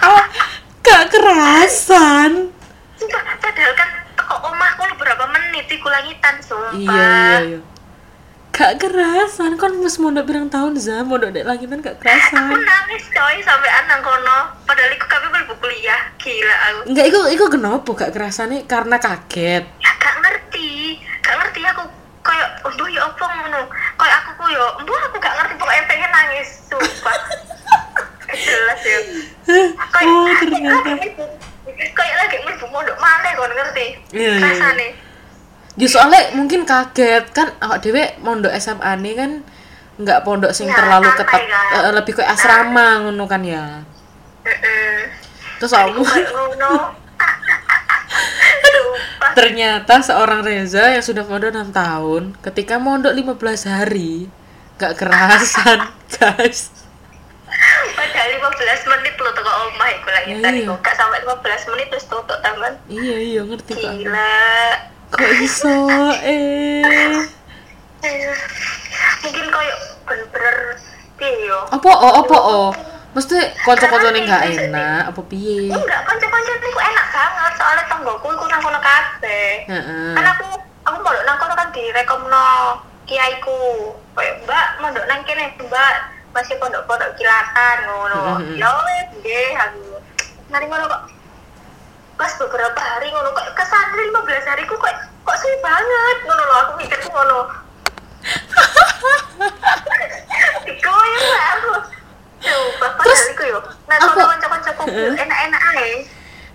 Oh gak kerasan Sumpah, padahal kan teko omahku lu berapa menit iku langitan sumpah iya iya iya. Gak kerasan. Kan mas mondok birang tahun za? Mondok dek langitan gak aku kerasan. nangis coy sampai nang kono. Padahal iku kami belum kuliah. Gila aku. Enggak iku iku kenapa gak kerasane? Karena kaget. Gak ngerti. Gak ngerti aku. Kayak oh ya apa ngono? Kayak aku ku yo embuh aku gak ngerti. Pokoknya pengen nangis. Sumpah. Jelas ya. Kayak oh ternyata. kayak lagi mlebu mondok mana kon ngerti? Iya, iya, iya. Ya soalnya mungkin kaget. Kan awak dewe mondok SMA nih kan nggak pondok sing Ya, terlalu ketat kan. eh, lebih kayak asrama ngono kan ya. Heeh. terus awakmu kayak ngono. Sumpah. Ternyata seorang Reza yang sudah mondok 6 tahun ketika mondok 15 hari gak kerasan guys. Padahal 15 menit lo teko omah iku lagi Iya, tadi iya. kok. Sampai 15 menit terus tutup taman iya iya ngerti kok gila kok iso eh? Mungkin kayak bener-bener piye yo? Apa oh apa oh? Mesti kanca-kancane gak enak apa piye? Enggak kanca-kanca niku enak banget. Soalnya tanggoku iku nang kono kabeh. Heeh. kan aku aku mondok nang kono kan direkomno kiaiku. Kayak mbak mondok nang kene mbak. Masih pondok-pondok kilatan ngono. Ya wes nggih aku. Nari ngono kok pas beberapa hari ngono kok kesan 15 hariku kok kok suwi banget? Ngono loh aku mikirku ngono. Dikoyong lah aku. Coba Terus, iku yo. Nah kono kanca-kancaku enak-enak ae.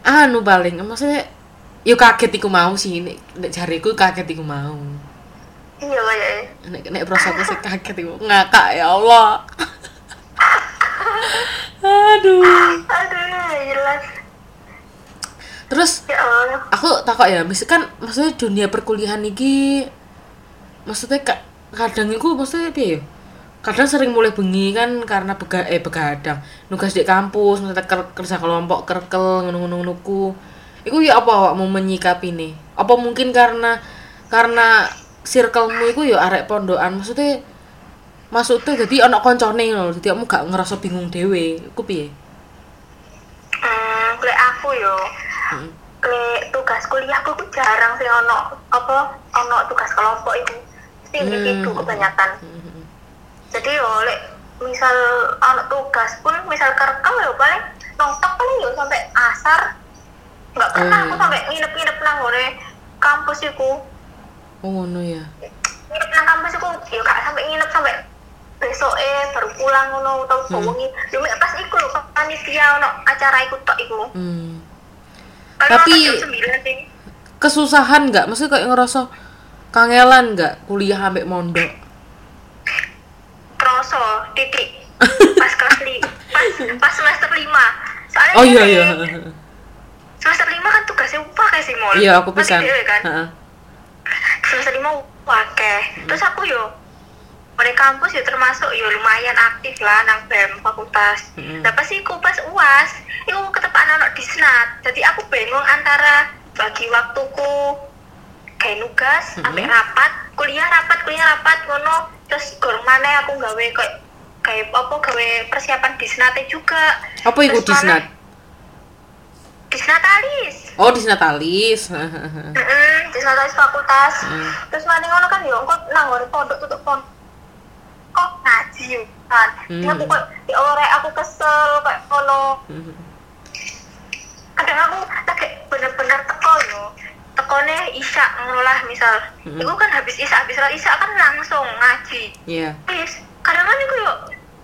Anu paling maksudnya yo kaget iku mau sih nek nek jariku kaget iku mau. Iya kayaknya nek nek prosoku sih kaget iku ngakak ya Allah. Aduh. Aduh jelas terus ya aku takut ya mis kan maksudnya dunia perkuliahan iki maksudnya ka, kadang iku maksudnya piye ya? Kadang sering mulai bengi kan karena bega eh begadang. Nugas di kampus maksudnya ker- kerja kelompok kerkel ngono-ngono ngonoku iku ya apa awak mau menyikapi nih apa mungkin karena karena circlemu iku ya arek pondokan? Maksudnya maksudnya jadi anak koncone loh jadi kamu gak ngerasa bingung dewe iku piye? Hmm aku yo Mm. lek tugas kuliahku ku jarang sih ono apa ono tugas kelompok itu mesti Hmm. individu kebanyakan Mm-mm. jadi yo lek misal ono tugas pun misal kerekam yo paling nontok paling yo sampai asar nggak pernah Hmm. aku sampai nginep-nginep nang ngone kampus iku oh ngono ya nginep nang kampus iku yo gak sampai nginep sampai besok eh baru pulang ngono tau Hmm. wengi yo pas iku lho panitia ono acara iku tok iku hmm. Paling Tapi- nonton jam 9 sih. kesusahan nggak? Maksudnya kayak ngerasa kangelan nggak kuliah ambek mondok? Kroso titik. Pas kelas li pas pas semester lima. Soalnya oh iya iya. semester lima kan tugasnya pakai sih mall iya aku pisan. dhewe kan? Semester lima pakai terus aku yo di kampus ya termasuk yo lumayan aktif lah nang bem fakultas. Mm-mm. nah pas iku pas uas iku anak disnat jadi aku bingung antara bagi waktuku kayak nugas Mm-mm. sampai rapat kuliah rapat kuliah rapat ngono. Terus gorong mana aku gawe kayak kayak apa gawe persiapan disnate juga. Apa iku Terus disnat mana- disnatalis oh disnatalis Heeh, disnatalis fakultas. Mm. terus mana ngono kan yo kok nang ngone pondok tutup pondok kok ngaji kan Mm. Ini aku kok ore aku kesel kayak ngono. Kadang aku lagi bener-bener teko yo. Tekone isya ngono lah misal. Mm. itu kan habis isya habis isya kan langsung ngaji. Iya. Wis kadang kan iku yo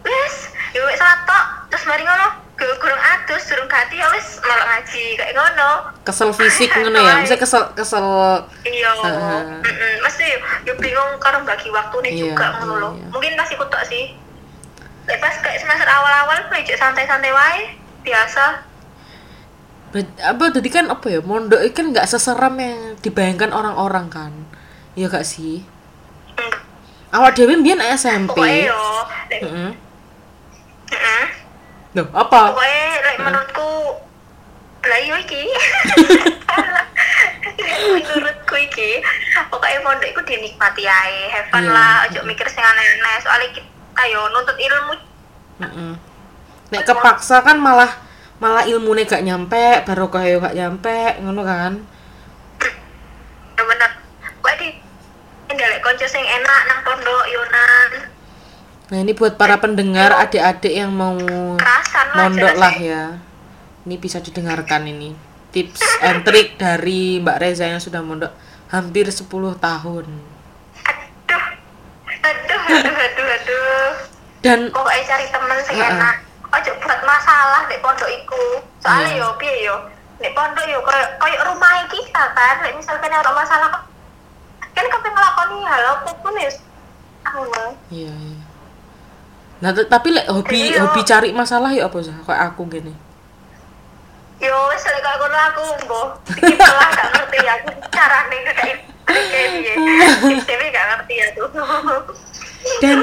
wis yo wis salat tok terus mari ngono. Kurang adus durung ganti ya wis malah ngaji kayak ngono. Kesel fisik ngono ya? maksudnya kesel kesel iya. Heeh. mm mesti yo bingung karo bagi waktu nih Iya, juga ngono iya, iya. mungkin pasti kutuk sih. Pas kayak semester awal-awal kayak santai-santai wae biasa. Ber- apa tadi kan apa ya mondok kan nggak seseram yang dibayangkan orang-orang kan? Iya gak sih? Awak dewi biar SMP pokoknya yo lek- Heeh. Heeh. Loh, apa? Pokoknya lek menurutku lah iya iki menurutku iki pokoknya pondok iku dinikmati ae. Have fun Iya. lah ojo mikir sing aneh-aneh. Soalnya kita yo nuntut ilmu. Heeh. nek kepaksa kan malah malah ilmunya gak nyampe baru kayak gak nyampe ngono kan? Ya bener. Kok di ini lek konco sing enak nang pondok yonan nah ini buat para pendengar adik-adik yang mau mondok lah sih. ya. Ini bisa didengarkan ini. Tips and trick dari Mbak Reza yang sudah mondok hampir 10 tahun. Aduh aduh aduh aduh aduh. Dan pokoknya cari temen sing Heeh. enak. Ojo buat masalah di pondok iku. Soalnya Iya. yo piye yo? Di pondok yo koyo koyo rumah kita kan? Lek misalkan ada masalah kok kan kepengen ngelakoni hal apa pun ya. Aku iya iya nah tapi lek hobi Iya. hobi cari masalah ya apa sih kayak aku gini yo wis lek ngono aku mbok iki malah gak ngerti. Aku carane kayak kayak piye. Tapi gak ngerti aku. Dan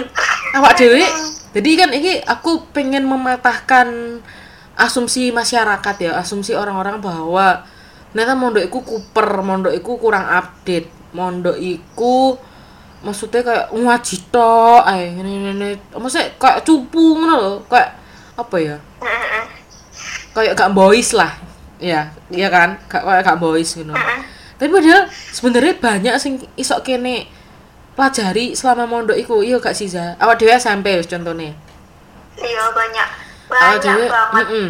awak dewe jadi kan ini aku pengen mematahkan asumsi masyarakat ya asumsi orang-orang bahwa ternyata mondok iku kuper mondok iku kurang update mondok iku maksudnya kayak ngaji tok ae ini maksudnya kayak cupu ngono lho kayak apa ya? Kayak gak boys lah. Ya iya kan? Gak kayak gak boys gitu Heeh. tapi padahal sebenarnya banyak sing isok kene pelajari selama mondok iku. Iya gak sih Za awak dhewe SMP wis contohnya iya banyak. Awak banyak dhewe banget. mm-mm.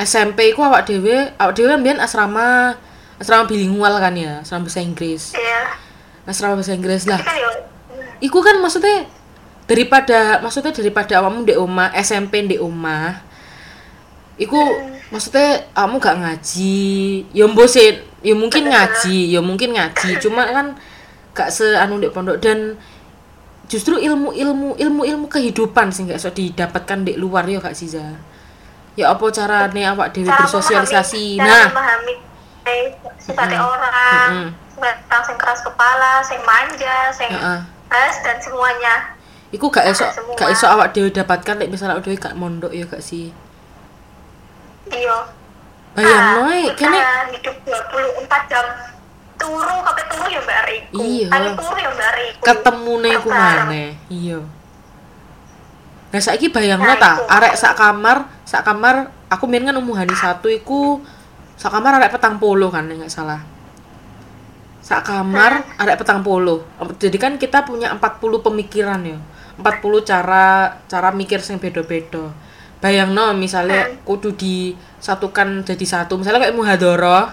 SMP iku awak dhewe awak dhewe kan biyen asrama asrama bilingual kan ya? Asrama bahasa Inggris. Iya. Asrama bahasa Inggris lah. Kan yo iku kan maksudnya daripada maksudnya daripada awakmu di omah SMP di omah iku maksudnya kamu gak ngaji. Ya mbosin ya mungkin ngaji ya mungkin ngaji. Cuma kan gak seanu di pondok. Dan justru ilmu ilmu ilmu ilmu kehidupan sih gak bisa didapatkan di luar. Ya gak sih Za? Ya apa carane awak dewi cara bersosialisasi? memahami, cara nah memahami eh, sifatnya Mm-mm. orang. Mm-mm. tentang sing keras kepala sing manja sing Heeh. Keras dan semuanya. Iku gak esok Semua. gak esok awak dewi dapatkan lek misalnya dewi gak mondok ya gak sih? Iya. Bayang Ah, noe kene hidup 24 jam. Turu sampai turu ya mbak Riku. Iya. Kali turu ya mbak Riku. Ketemu nih ku Bareng. maneh iya. Nah saiki bayangno Nah, ta arek sak kamar sak kamar aku main kan umuhani satu iku sak kamar arek petang polo kan nggak salah sak kamar arek petang polo jadi kan kita punya 40 pemikiran ya 40 cara cara mikir sing beda-beda bayangno misalnya kudu disatukan jadi satu misalnya kayak muhadoroh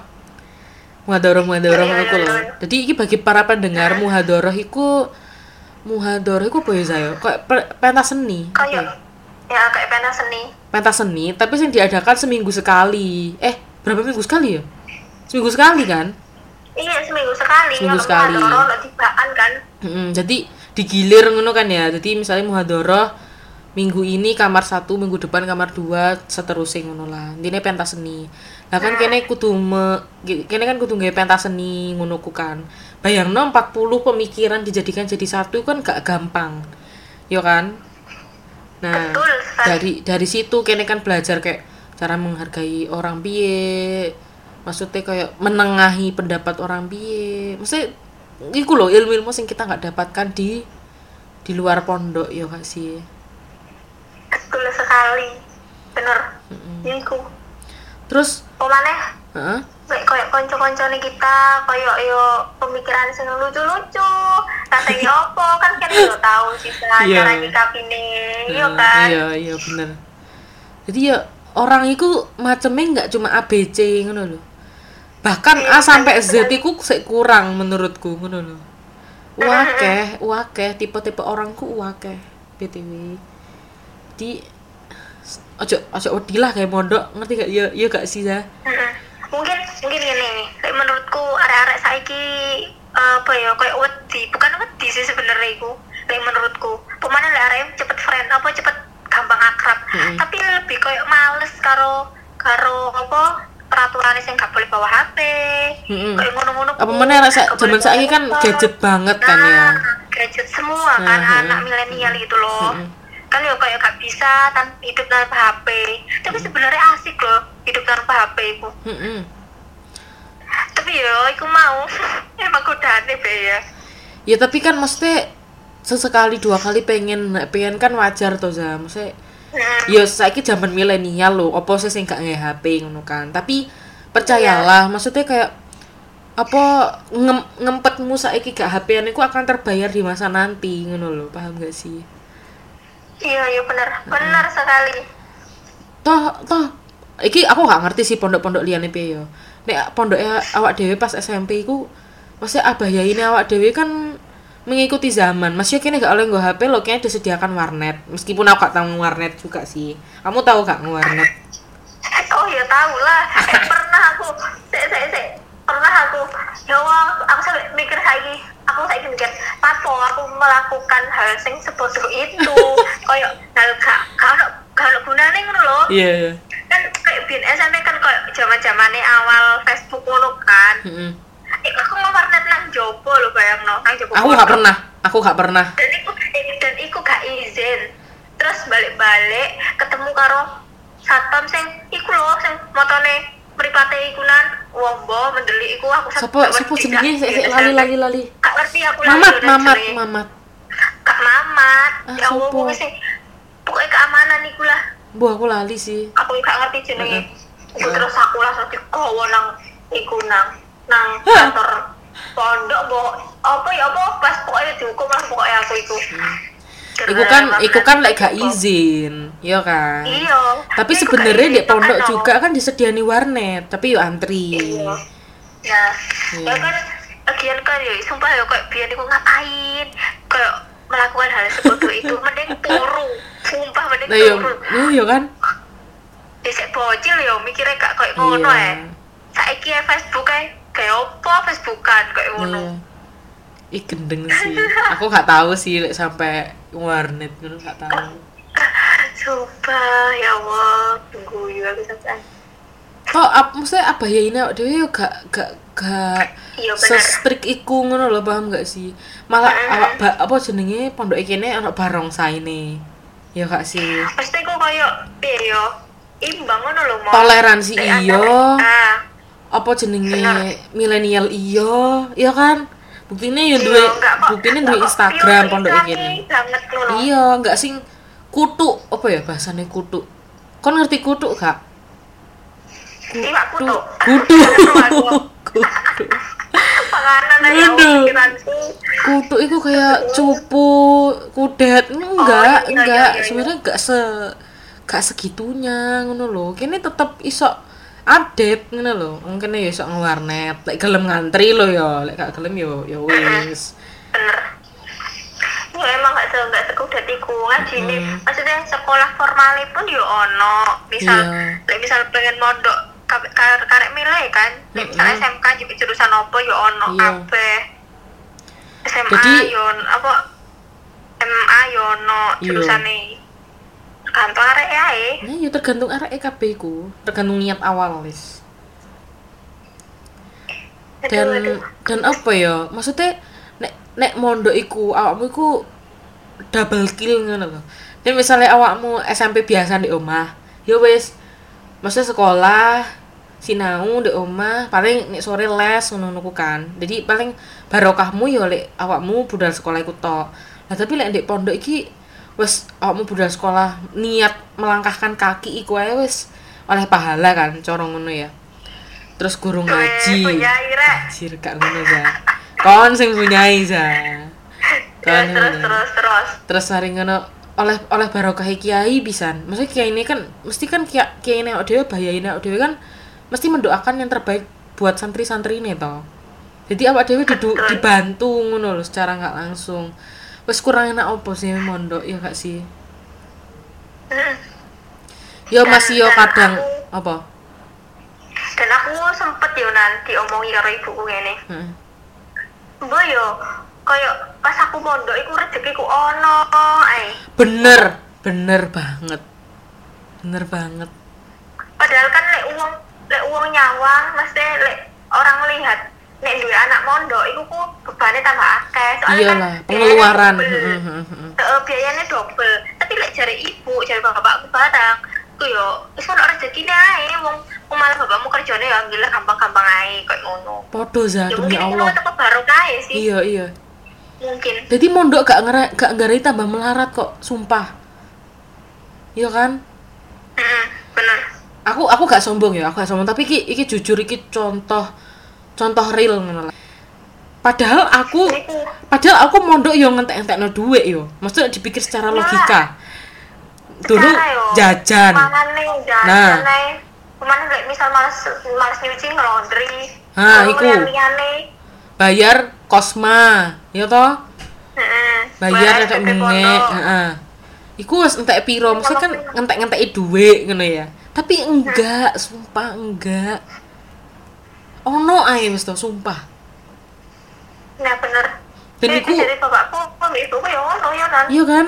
muhadoroh muhadoroh Iya, iya, ngono ku lho. iya. Jadi iki bagi para pendengar muhadoroh iku muhadoroh iku apa ya saya? Kayak pe- pentas seni. kayak ya? ya kayak pentas seni Pentas seni, tapi yang diadakan seminggu sekali. Eh, berapa minggu sekali ya? Seminggu sekali kan? Iya seminggu sekali Seminggu sekali. tibaan kan Mm-mm, jadi digilir ngono kan ya. Jadi misalnya muhadoroh minggu ini kamar satu, minggu depan kamar dua, seterusnya ngono lah. Intinya pentas seni. Nah kan kene kudu me, kene kan kudu gawe pentas seni ngono ku kan. Bayangno 40 pemikiran dijadikan jadi satu kan gak gampang. Yo kan? Nah, Betul dari dari situ kene kan belajar kayak cara menghargai orang piye, maksudnya kayak menengahi pendapat orang piye. Maksudnya iku loh ilmu-ilmu sing kita nggak dapatkan di di luar pondok ya gak sih? Betul sekali. Bener. Iku. Terus? Pemane heeh. Kayak kayak konco-koncone kita kayak yo pemikiran sing lucu-lucu. Rasanya opo kan kan yo tahu sih Iya. cara nyikapine yo Nah, kan? iya iya bener. Jadi ya orang itu macamnya nggak cuma ABC ngono loh bahkan A sampai Z itu kurang menurutku ngono loh wakeh wakeh tipe-tipe orangku wakeh btw di ojo ojo wedi lah kayak mondok ngerti gak? Ya ya gak sih ya mungkin mungkin gini kayak menurutku arek-arek saiki eh, apa ya kayak wedi bukan wedi sih sebenarnya iku kayak menurutku. Pemane lek arek cepet friend apa cepet gampang akrab. Mm-mm. tapi lebih kayak males karo karo apa peraturan sing gak boleh bawa HP Mm-mm. kayak ngono-ngono apa mana rasa zaman saiki kan gadget banget kan ya? Nah, gadget semua kan Nah, anak mm. milenial itu loh. Mm-mm. kan ya kayak gak bisa tan hidup tanpa HP tapi sebenarnya asik loh hidup tanpa HP itu Mm-mm. tapi ya aku mau. Emang godane be ya. Ya tapi kan mesti sesekali dua kali pengen pengen kan wajar tuh za maksudnya Hmm, ya saiki zaman milenial loh opo sih sing gak HP ngono kan? Tapi percayalah maksudnya kayak apa ngem, ngempetmu saiki gak HP-an iku akan terbayar di masa nanti ngono loh paham gak sih? Iya iya bener. Bener sekali. Toh toh iki aku gak ngerti sih pondok-pondok liyane piye ya nek pondoknya awak dhewe pas SMP iku maksudnya abah ya ini awak dhewe kan mengikuti zaman. Masih kini gak oleh nggak HP lo kayaknya disediakan warnet. Meskipun aku gak tahu warnet juga sih. Kamu tahu gak warnet? Oh ya tahu lah. Eh, pernah aku se se se pernah aku. Ya Allah aku sampai mikir lagi aku saya mikir papo aku melakukan hal sing sebodoh itu. Kayak hal gak gak ono gak ono gunane ngono loh iya iya. Kan kayak bin SMP kan kayak zaman zamannya awal Facebook ngono kan. Mm-mm. Eh, aku mau warnet nang jopo lo bayang no nang jopo aku gak pernah aku gak pernah. Dan iku eh, dan iku gak izin. Terus balik-balik ketemu karo satpam sing iku lho sing motone mripate iku nan wombo mendeli iku aku Sopo sopo jenenge? sik sik lali lali lali. Gak ngerti aku lali mamat mamat jenenge. mamat. Gak mamat. Ah, ya pokoknya sing pokoknya keamanan iku lah. Bu aku lali sih. Aku gak ngerti jenenge. Terus aku langsung digowo nang iku nang nang kantor pondok bo apa ya apa pas pokoknya dihukum lah pokoknya aku iku Iku kan, iku kan lek gak izin, ya kan. iya. Tapi sebenarnya di izin, pondok juga kan disediani warnet, tapi yo antri. iya. Nah Iya. ya kan lagian kan ya sumpah ya kayak biar aku ngapain? Kayak melakukan hal sebodoh itu mending turu. Sumpah mending Nah, yo, turu. yo kan. Dhisik bocil ya mikirnya gak kayak ngono Iya. ya saiki ya Facebook kayak kayak opo Facebookan kayak ngono Iya. Ih gendeng sih. Aku gak tahu sih lek sampai warnet ngono gak tahu. Sumpah, ya Allah, tunggu ya aku sampai. Kok ap, maksudnya apa ya ini dhewe yo gak gak gak Iya sestrik iku ngono lho paham gak sih? Malah Mm. awak ba, apa jenenge pondok kene ana barongsaine. Ya gak sih? Pasti kok kayak piye yo? Imbang ngono lho, Mo. Toleransi iya. Ah, apa jenenge milenial? Iya iya kan? Buktinya ya iya, duwe enggak kok- buktinya enggak kok Instagram pondok ini. iya enggak sing kutu apa ya bahasanya kutu kon ngerti kutu gak? Iya, kutu. kutu kutu Aduh. kutu itu kayak cupu kudet. Iya, enggak iya, enggak. iya, iya. sebenarnya enggak se gak segitunya ngono lho. Kene tetep iso update ngono lho mungkin ya iso ngewarnet lek gelem ngantri lho ya lek gak gelem yo ya wis Bener. Ya emang gak se gak sekudet iku ngaji. Mm. Maksudnya sekolah formal pun yo ono. Misal, Iya. lek misal pengen mondok ka- ka- karek milih kan. Lek misal Mm-mm. SMK juga jurusan apa yo ono Iya. kabeh. SMA Jadi- yo apa MA yo ono Iya. jurusane kantor arek ae. Nah, ya tergantung arek EKB ku, tergantung niat awal wis. Dan Aduh, aduh. dan apa ya? Maksudnya nek nek mondok iku awakmu iku double kill ngono lho. Dan misalnya awakmu SMP biasa di omah, ya wis maksudnya sekolah sinau di omah paling nek sore les ngono kan jadi paling barokahmu ya lek awakmu budal sekolah iku tok lah tapi lek ndek pondok iki wis awakmu budal sekolah niat melangkahkan kaki iku ae wis oleh pahala kan cara ngono ya. Terus guru ngaji. punya anjir gak ngono ya kon sing punyai za. Ya, kon terus ngono. terus terus. Terus hari ngono oleh oleh barokah kiai pisan. Maksudnya kiai ini kan mesti kan kiai kiai ini bayain awak dewe kan mesti mendoakan yang terbaik buat santri-santri ini toh. Jadi awak didu, Betul. dibantu ngono loh secara nggak langsung wes kurang enak opo sih mondok? Ya gak sih? Yo masih yo dan kadang aku- apa? Dan aku sempet yo nanti omongi karo ibuku ngene. Heeh. mbok yo koyo pas aku mondok iku rezekiku ono ae. Bener bener banget. Bener banget. Padahal kan lek uang lek uang nyawang mesti lek orang lihat nek duwe anak mondok iku ku bebannya tambah akeh. Soalnya iyalah kan pengeluaran. biayanya double. Heeh, biayanya double. Tapi lek jare ibu jare bapakku barang ku yo wis ono rezekine ae. Wong malah bapakmu kerjane ya gila gampang-gampang ae koyo ngono. Podo za ya demi mungkin Allah. untuk barokah ae sih. Iya iya. Mungkin. Jadi mondok gak ngera gak ngarai tambah melarat kok sumpah. Iya kan? Heeh, bener. Aku aku gak sombong ya aku gak sombong. Tapi iki iki jujur iki contoh contoh real ngono padahal aku padahal aku mondok yo ngentek-entekno duit yo. Maksudnya dipikir secara Nah, logika. Dulu jajan. Nah. Ke mana misal males males nyuci ngelondri. Ah, Kalau iku. bayar kosma ya toh? Heeh. bayar ada pondok. heeh. Iku wis entek piro? Mesti kan entek-enteki duit ngono ya. Tapi enggak sumpah enggak ono ae wis to sumpah Nah, bener. Dan iku- dari bapakku, ibuku ya ono ya nan. iya kan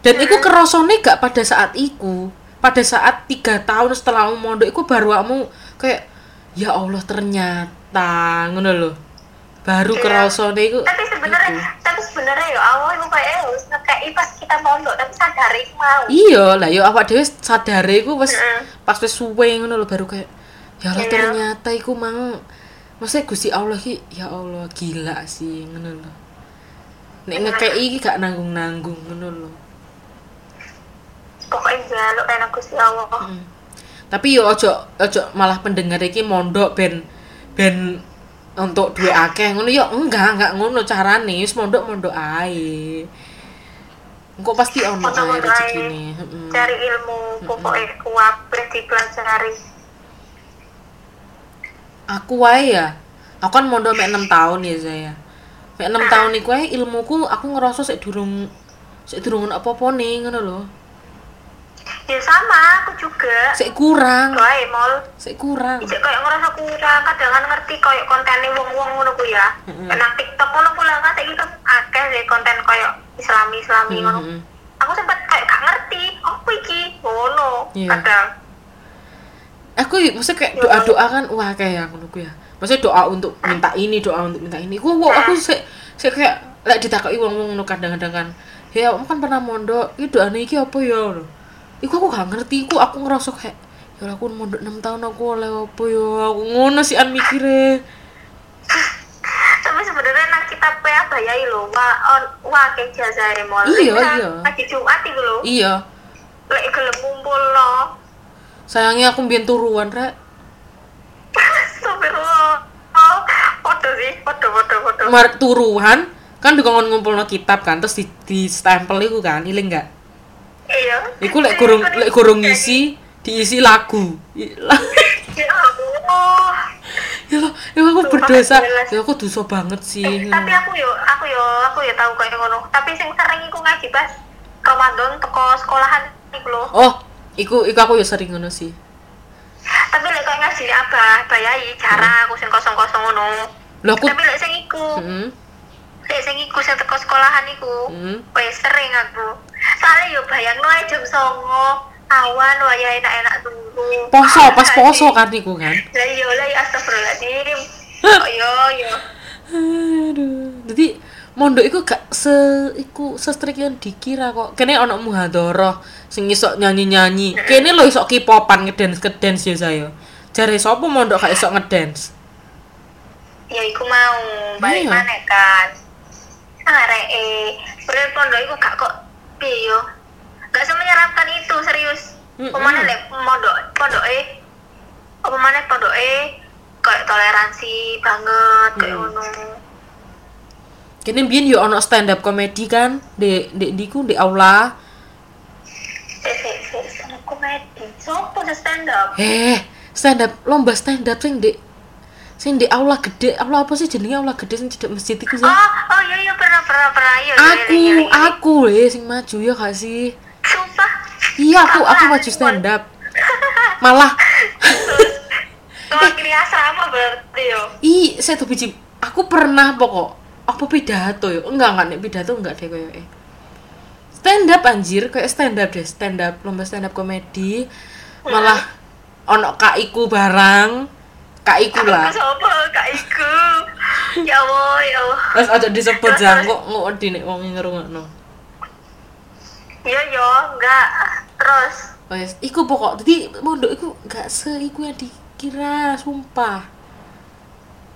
dan iku kerosone gak pada saat iku pada saat tiga tahun setelah kamu mondok iku baru kamu kayak ya Allah ternyata ngono loh baru Iya. kerosone iku Tapi sebenarnya, tapi sebenarnya ya Allah iku kayak harus ngekei pas kita mondok, tapi sadar iku mau. iya lah yo awak dhewe sadare iku wis pas wis suwe ngono lho baru kayak ya Allah Iya. ternyata iku mang maksudnya Gusti Allah ki ya Allah gila sih ngono lho. Nek ngekei iki gak nanggung-nanggung ngono lho. Pokoknya jaluk enak Gusti Allah. Mm. tapi yo ojo ojo malah pendengar iki mondok ben ben untuk duwe akeh ngono. Yo enggak enggak ngono carane. Wis mondok mondok ae. Engko pasti ono ae rezekine heeh Cari ilmu, pokoknya kuapres dipelajari. Aku wae ya aku kan mondok mek 6 tahun ya saya mek 6 tahun iku wae ilmuku aku ngerasa sik durung sik durung ono apa-apa nih ngono lho Ya sama, aku juga. sik kurang Doa mall. sik kurang Ijek kayak ngerasa kurang, kadang kan ngerti kayak kontennya wong-wong ngono ku ya. Mm-mm. Nang TikTok ngono ku lah kan saiki kan akeh sih konten kayak Islami-islami ngono. Aku sempat kayak gak ngerti, apa iki? Ngono. Iya. Kadang. Aku maksudnya kayak doa doa kan wah kayak ngono ku ya maksudnya doa untuk minta ini doa untuk minta ini gua gua- aku sik sik kayak lek ditakoki wong wong ngono kadang-kadang kan ya kamu kan pernah mondok iki doane iki apa ya lho iku aku gak ngerti iku aku ngerasa kayak ya aku mondok 6 tahun aku oleh apa ya aku ngono sih an mikire Tapi sebenarnya nang kita PA bayai lho, wa on wa ke jazae mall. Iya, iya. Lagi Jumat iku lho. iya Lek gelem ngumpul lo. Sayangnya aku mbiyen turuan rek. Sih. Mar turuhan kan dikongkon ngumpulno kitab kan terus di, di stempel iku kan iling gak? Iya. iku lek gurung lek gurung ngisi diisi lagu. Ya Allah. ya Allah, ya aku berdosa. ya aku dosa banget sih. Eh, tapi aku yo aku yo aku yo tahu kayak ngono. Tapi sing sering iku ngaji pas Ramadan teko sekolahan iku lho. Oh iku iku aku ya sering ngono sih. Tapi lek kayak ngaji abah bayai jarang aku sing kosong-kosong ngono. Lho aku tapi lek sing iku Heeh. lek sing iku sing teko sekolahan iku wes sering aku. Soalnya yo bayangno ae jam songo awan waya enak-enak dulu poso pas poso kan iku kan? Lah yo lah ya astagfirullahaladzim. Oh yo yo. Aduh. Jadi mondok iku gak se iku sestrik yang dikira kok. Kene ono muhadharah sing iso nyanyi-nyanyi. Kene lho iso K-popan ngedance ngedance ya saya Jare sapa mondok gak iso ngedance? ya iku mau. Balik Iya. mana kan arek eh bener pondok iku gak kok piye yo. Gak semenyeramkan itu serius. Mm-mm. pemane lek pondok pondok eh apa mana pondok eh kayak toleransi banget kayak Mm. ngono Kene biyen yo ono stand up komedi kan di di diku di aula. eh eh eh stand up komedi sopo sih stand up Eh, stand up lomba stand up sing di sing di aula gede. Aula apa sih jenenge aula gede sing cedek masjid iku sih? oh oh iya iya pernah pernah pernah iya iya, aku, iya, iya, iya. aku le sing maju ya gak sih? sumpah Iya, aku aku Apaan? maju stand up. Malah mewakili asrama berarti yo i saya tuh biji aku pernah pokok apa pidato ya? Enggak enggak nek pidato enggak deh koyo eh stand up anjir kayak stand up deh. Stand up lomba stand up komedi malah ono kak iku barang. Kak iku lah. kak Iku. Ya Allah ya Allah. Terus aja disebut Terus, jang. kok ngodi nek wong ngerungokno? Iya yo enggak. Terus? Oh yes iku pokok. Jadi mondok iku enggak se iku yang dikira sumpah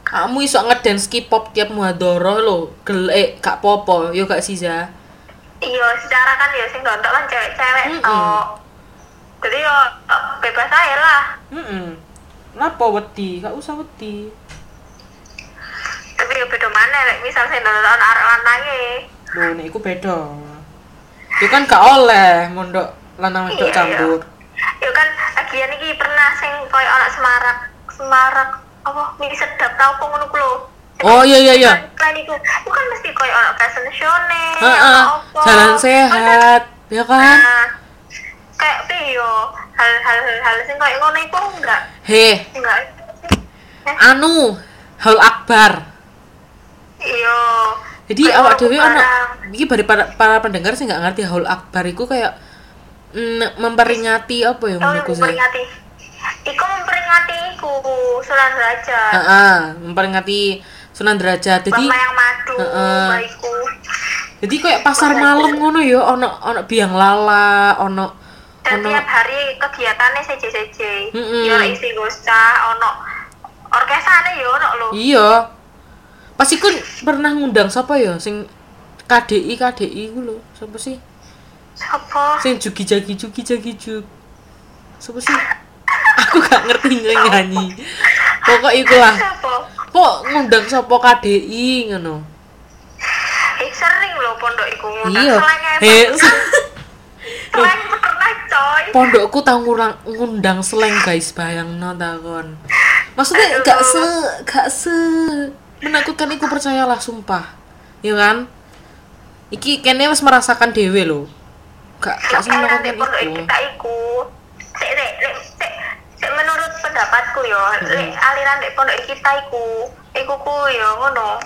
kamu iso ngedance K-pop tiap muhadoro lo gelek gak popo yo gak sih za iya secara kan ya sing nonton kan cewek-cewek Mm-mm. tok jadi yo bebas aja lah Mm Napa wedi? Gak usah wedi. tapi yo beda mana lek misal sing nonton arek lanange Loh, nek iku beda. Itu kan gak oleh mondok lanang wedok Iya, campur. yo kan lagian iki pernah sing koyo anak semarak semarak apa mie sedap tau kok ngono lho. Oh iya iya iya. Iku, itu kan mesti koyo anak fashion show nih, Heeh. Jalan sehat, ya kan? Nah, kayak piye yo? Hal-hal hal sing kayak ngono iku enggak? Heh, enggak. Eh, anu, Haul Akbar. iya. Jadi awak dhewe ono iki bari para, para pendengar sih nggak ngerti Haul Akbar iku kayak mm, memperingati apa ya oh menurutku sih? memperingati iku memperingati iku Sunan Derajat Heeh, memperingati Sunan Derajat. Jadi yang madu Heeh. baikku jadi kayak pasar malam ngono ya ono ono biang lala, ono dan ono tiap hari kegiatannya CJ CJ Mm-mm. yo isi gosca ono orkesane yo ono lho Iya. Pas iku pernah ngundang siapa ya sing KDI KDI ku lho. Siapa sih? Sopo? Sing jugi jagi jugi jagi jug. Siapa sih? Aku gak ngerti nyanyi. Pokok iku lah. Sopo? Kok ngundang siapa KDI ngono. Eh sering lho pondok iku ngundang Iya. Eh, pernah coy pondokku tau ngurang ngundang slang guys, bayangno takon. Maksudnya Aduh. gak se gak se menakutkan iku percayalah sumpah. Ya kan? Iki kene wis merasakan dhewe lho. Gak gak sing menakutkan iku. sik, sik, menurut pendapatku yo lek aliran dek pondok kita iku iku ku yo ngono.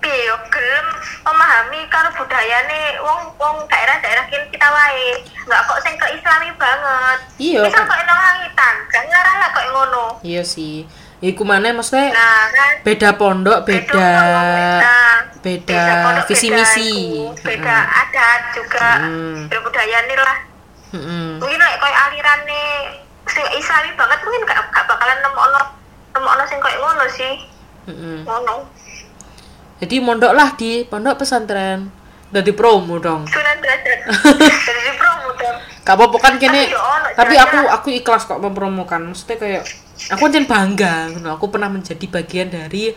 Piye yo gelem memahami karo budayane wong wong daerah-daerah kita wae. Nggak kok sing keislami banget. Iya. misal kok nang langitan gak ngarah lah kok ngono. Iya sih. Iku mana maksudnya nah kan. beda pondok, beda Nah, beda pondok, visi beda misi. iku, beda adat juga. Hmm. beda budayane lah. Heeh. mungkin like koyo alirane sing islami banget mungkin gak, gak bakalan nemokno nemokno sing koyo ngono sih Heeh. ngono Jadi mondok lah di pondok pesantren. Dari promo dong. sunan derajat jadi di promo dong Gak apa-apa kan kene. Tapi ono, Tapi aku aku ikhlas kok mempromokan. Maksudnya kayak aku kan bangga, ngono. Aku pernah menjadi bagian dari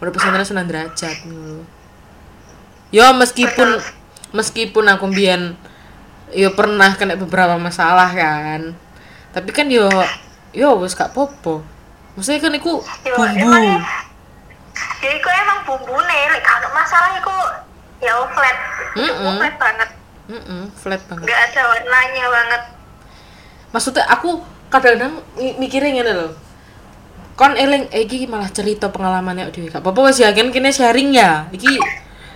pondok pesantren Sunan Derajat ngono. Ya meskipun meskipun aku mbiyen yo pernah kena beberapa masalah kan. Tapi kan yo yo wis gak apa-apa. Maksudnya kan iku Yo, bumbu. emangnya- ya iku emang bumbune. Lek kalau masalah iku ya flat. Iku Mm-mm. flat banget. Heeh, flat banget. nggak ada warnanya banget. Maksudnya aku kadang-kadang mi- mikirnya ngene loh kon eling eh, iki malah cerita pengalamannya dhewe gak apa-apa wis ya kan kene sharing ya. Iki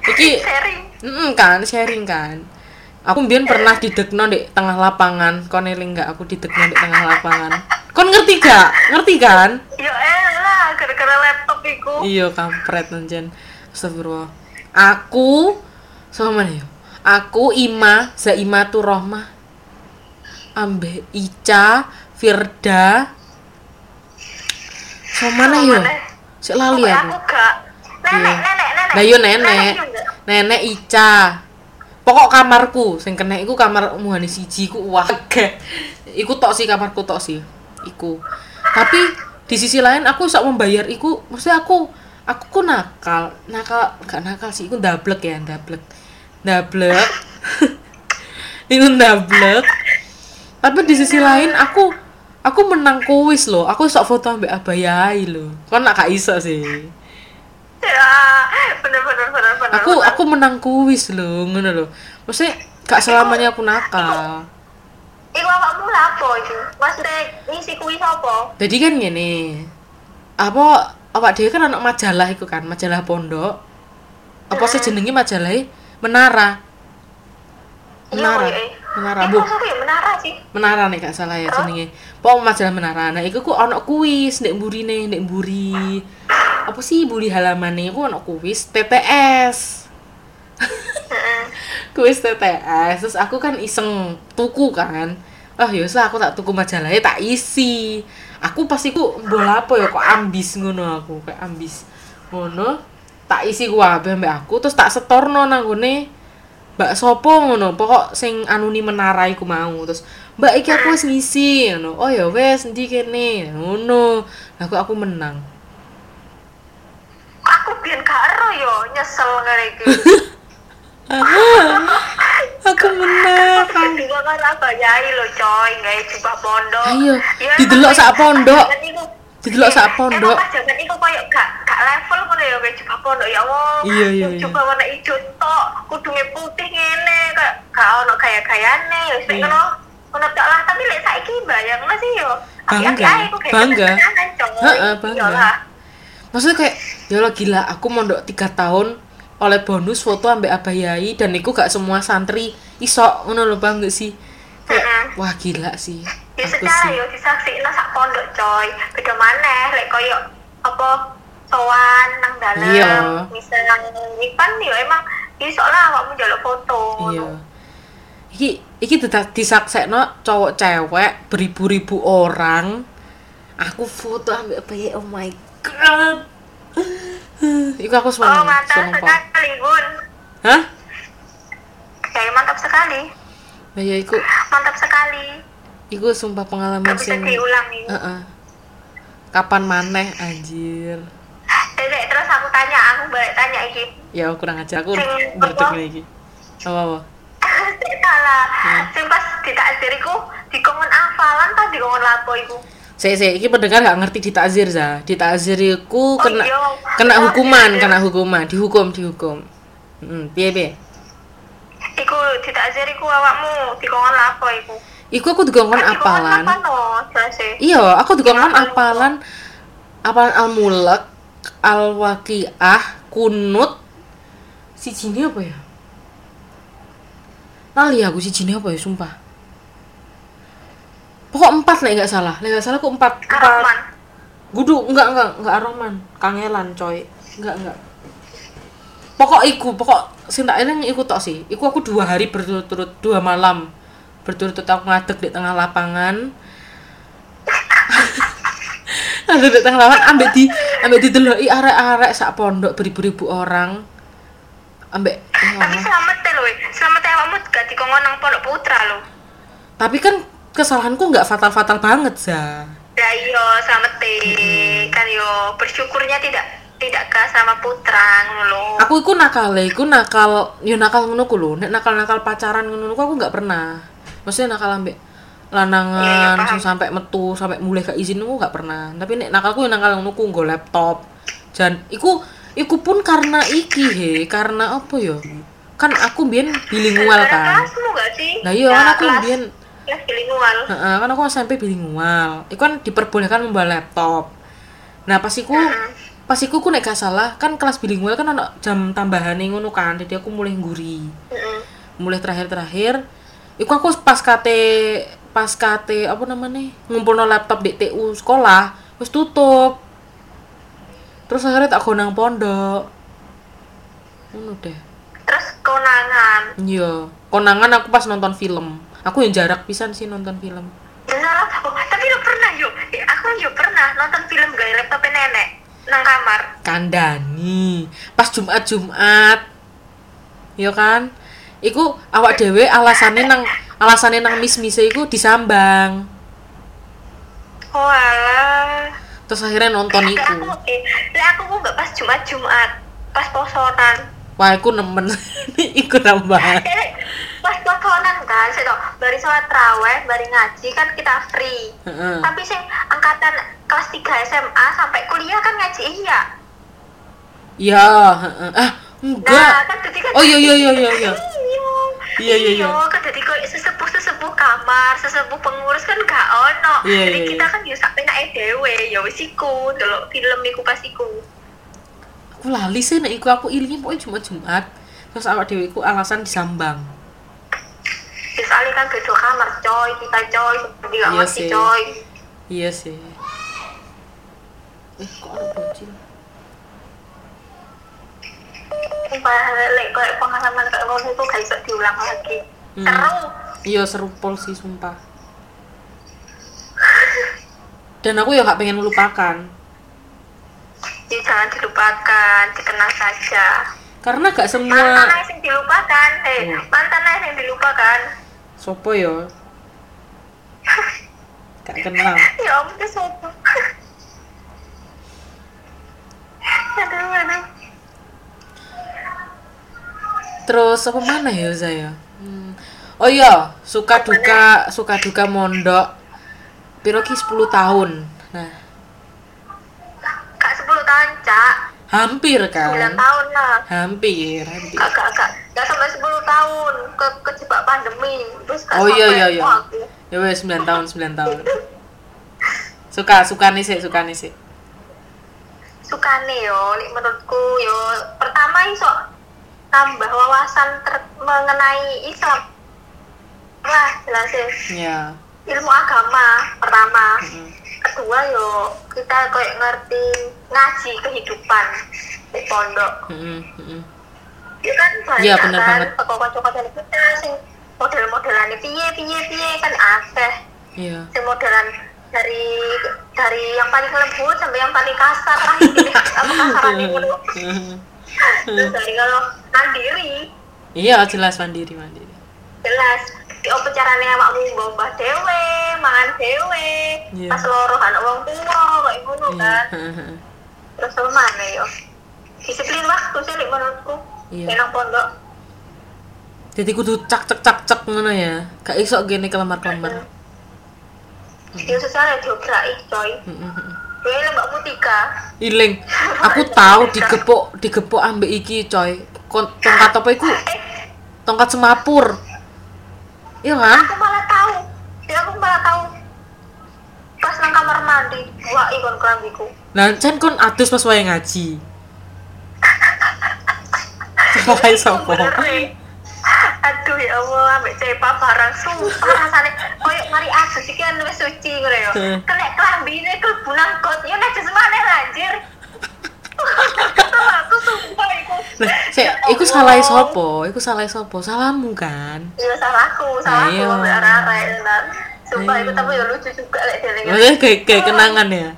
iki sharing. Mm kan sharing kan aku mbiyen pernah didekno di tengah lapangan. Kon eling gak aku didekno di tengah lapangan? Kon ngerti gak? Ngerti kan? Ya elah gara-gara laptop iku. Iya kampret anjen. Astagfirullah. Aku sama mana ya? Aku Ima Zaimatu Rohmah. Ambe Ica Firda. So mana yo sik lali aku. aku gak nenek Iya. nenek nenek Lah yo nenek. iya enggak? Nenek Ica. Pokok kamarku sing kena iku kamar muhane siji ku wage. Iku tok sih kamarku tok sih. Iku. Tapi di sisi lain aku sok membayar iku maksudnya aku aku ku nakal. Nakal gak nakal sih iku ndablek ya, ndablek. Ndablek. iku ndablek. Tapi di sisi lain aku aku menang kuis loh. Aku sok foto ambek abayai loh. Kan nak gak iso sih. Ya bener bener bener bener aku bener. aku menang kuis loh ngono loh maksudnya gak selamanya aku nakal Iku awakmu lapo itu? Maksudnya ngisi kuis apa? jadi kan gini apa awak dia kan anak majalah itu kan majalah pondok apa sih jenenge majalah menara menara Iya, iya. Menara Iku bu. ya menara sih. menara nih gak salah ya jenenge. Pokok majalah menara. Nah iku ku ono kuis ndek burine ndek buri apa sih buri halamannya iku ono kuis TTS kuis TTS terus aku kan iseng tuku kan. Ah ya lah aku tak tuku majalahnya tak isi. Aku pasti ku bola apa ya kok ambis ngono aku. Kayak ambis ngono tak isi ku wae ambek aku terus tak setorno nang gone Mbak sopo ngono? Pokok sing anuni menara iku mau. Terus Mbak iki aku wis ngisi ngono. Oh ya wes ndi kene? Ngono. Kok aku menang? Aku biyen gak ero yo nyesel ngene iki. aku menang. Kedua kan apa yai lo coy, gawe jubah pondok. Ayo, Ya, didelok sak pondok. Didelok sak pondok. Zaman iku koyo gak gak level ngono ya gawe jubah pondok ya Allah. Iya, iya, iya. Jubah warna ijo tok, kudunge putih ngene kayak gak ono gaya-gayane ya wis Iya. ngono. Ngono tok lah, tapi lek saiki bayangno sih yo. Bangga, kok bangga. ketenangan, coy. Heeh, bangga. Maksudnya kayak ya Allah gila aku mondok tiga tahun oleh bonus foto ambek abayai dan iku gak semua santri iso ngono lho bang gak sih kayak wah gila sih Ya secara yo disaksikno sak pondok coy. Beda maneh lek koyo apa sowan nang dalam Iya. misal nang Ipan yo emang iso lah awakmu njaluk foto. iya iki iki tetap disaksekno cowok cewek beribu-ribu orang aku foto ambek abayai oh my god Iku aku Oh, semangat, mantap sekali, Bun. Hah? Ya, mantap sekali. Nah, ya iku, Mantap sekali. Iku sumpah pengalaman sing diulangi. Heeh. Kapan maneh anjir. Jadi terus aku tanya, aku balik tanya iki. Ya kurang aja aku Sing berdek apa? lagi. Apa salah. Hmm. Sing pas ditakdiriku dikongkon afalan pas dikongkon lapo iku. Saya saya iki pendengar gak ngerti di takzir za. Di takzir iku Oh, kena iya. kena Oh, hukuman, iya. kena hukuman, dihukum, dihukum. Hmm, piye piye? Iku ditakdiriku awakmu dikongkon lapo iku. Iku aku Kan dikongkon apalan. e. Iya, aku dikongkon Apalan. apalan apalan al-mulk, al-waqiah, kunut. Si jini apa ya? Lali aku si jini apa ya, sumpah. Pokok empat lah nggak salah, nggak salah aku empat, empat. Gudu, enggak enggak enggak Ar-Rahman, kangelan coy. Enggak enggak. Pokok iku, pokok sing tak eling iku tok sih. Iku aku dua hari berturut-turut, dua malam berturut-turut aku ngadeg di tengah lapangan. Ngadeg di tengah lapangan ambek di ambek dideloki arek-arek sak pondok beribu-ribu orang. Ambek ya Tapi selamat deh loh, selamat ya awakmu gak dikongkon nang pondok putra loh. Tapi kan kesalahanku nggak fatal-fatal banget, Za. Ya iyo selamat deh, kan yo bersyukurnya tidak tidak ke sama putra ngono aku iku nakal iku nakal yo nakal ngono ku lho nek nakal-nakal pacaran ngono ku aku nggak pernah maksudnya nakal ambek Iya, lanangan iya, paham. langsung sampai metu sampai mulai ke izin aku nggak pernah tapi nek nakalku yo nakal ngono ku nggo laptop dan iku iku pun karena iki he karena apa yo kan aku biyen bilingual kan gak nah iya Ya, kan aku kelas- biyen kelas bilingual. Heeh, kan aku SMP bilingual. Iku kan diperbolehkan membawa laptop. Nah, pas iku pas iku ku nek gak salah kan kelas bilingual kan ana jam tambahan ngono kan. Jadi aku mulai nguri. Heeh. Mulai terakhir-terakhir iku aku pas kate pas kate apa namanya? ngumpulno laptop di TU sekolah wis tutup. Terus akhirnya tak gonang pondok. Ngono deh. Terus konangan. Iya, konangan aku pas nonton film. Aku yang jarak pisan sih nonton film. Ya salah oh, tapi lo pernah yuk aku yo pernah nonton film gaya laptop nenek nang kamar kandani pas Jumat Jumat yo kan iku awak dewe alasannya nang alasannya nang mis mise iku disambang. Oh alah. Terus akhirnya nonton Lah, iku. aku eh lah aku kok nggak pas Jumat Jumat. Pas posonan. Wah iku nemen. Iku nambah eh pas posonan kan sih bari sholat raweh bari ngaji kan kita free. Tapi sing angkatan kelas 3 SMA sampai kuliah kan ngaji iya. Ya heeh. ah enggak nah kan jadi kan oh iya iya iya iya iya Iya, Iya, iya, iya. kan jadi kok sesepuh-sesepuh kamar, sesepuh pengurus kan gak ono. Iya, jadi iya, kita iya. kan yo sak penake dhewe, ya wis iku, delok film iku pas iku. aku lali sih nek iku aku ilingi pokoknya Jumat Jumat terus awak dewe iku alasan disambang Terus Ali kan beda kamar, coy, kita coy, jadi gak Iya ngerti coy. iya sih eh kok ada bocil Sumpah lek pengalaman kayak ngono itu gak iso diulang lagi. Hmm. Seru. iya seru pol sih sumpah dan aku ya gak pengen melupakan Jadi jangan dilupakan, dikenang saja. karena gak Mantan semua aja yang dilupakan, eh, Hmm. mantan yang dilupakan. sopo yo gak kenal ya ampun sopo aduh aduh terus apa mana ya saya hmm. oh iya suka duka suka duka mondok. Piroki 10 tahun? Nah. Kak 10 tahun cak. Hampir 9 kan tahun lah hampir hampir. Kak kak kak gak sampai 10 tahun ke kejebak pandemi. Terus Oh, iya, iya, iya. ya wes 9 tahun 9 tahun. Suka suka nih sih suka nih sih suka nih yo. Menurutku yo. Pertama iso tambah wawasan ter- mengenai Islam. Lah jelas ya. Ya ilmu agama pertama. Mm. kedua yo kita kayak ngerti ngaji kehidupan di pondok. Mm-mm. ya kan banyak Iya, bener kan banget. kocok-kocokan kita sing model-modelan piye piye piye kan akeh. Iya. Sing modelan dari dari yang paling lembut sampai yang paling kasar lah ini apa kasaran itu terus dari kalau mandiri. Iya jelas mandiri mandiri. Jelas. Di apa caranya awakmu mbah dewe mangan dewe Iya. pas loro anak wong tua kayak ngono iya kan. heeh. terus apa mana yo? Disiplin waktu sih menurutku. Iya. enak pondok. Jadi kudu cak cak cak cak ngono ya. Gak iso gini kelemar kelemar Yo sosial ya diobrak coy Lembak mutika iling. Aku tahu digepuk digepuk ambek iki coy. Kon, tongkat apa iku? Tongkat semapur. Iya kan Aku malah tahu. Ya aku malah tahu. Pas nang kamar mandi Wah ikon kelambiku nah can kon adus pas wae ngaji. Wae sopo. Aduh ya Allah ambek cepa barang sumpah rasane koyo mari asus iki kan wis suci ngono ya. Kena klambine klebu nang got yo nek semane anjir. aku sumpah iku. nah sik Ya iku salah sopo iku salah sopo salahmu kan Iya salahku, salahku Ayo. ambek arek-arek tenan. Sumpah itu tapi ya lucu juga lek delingan. maksudnya kayak kayak kenangan ya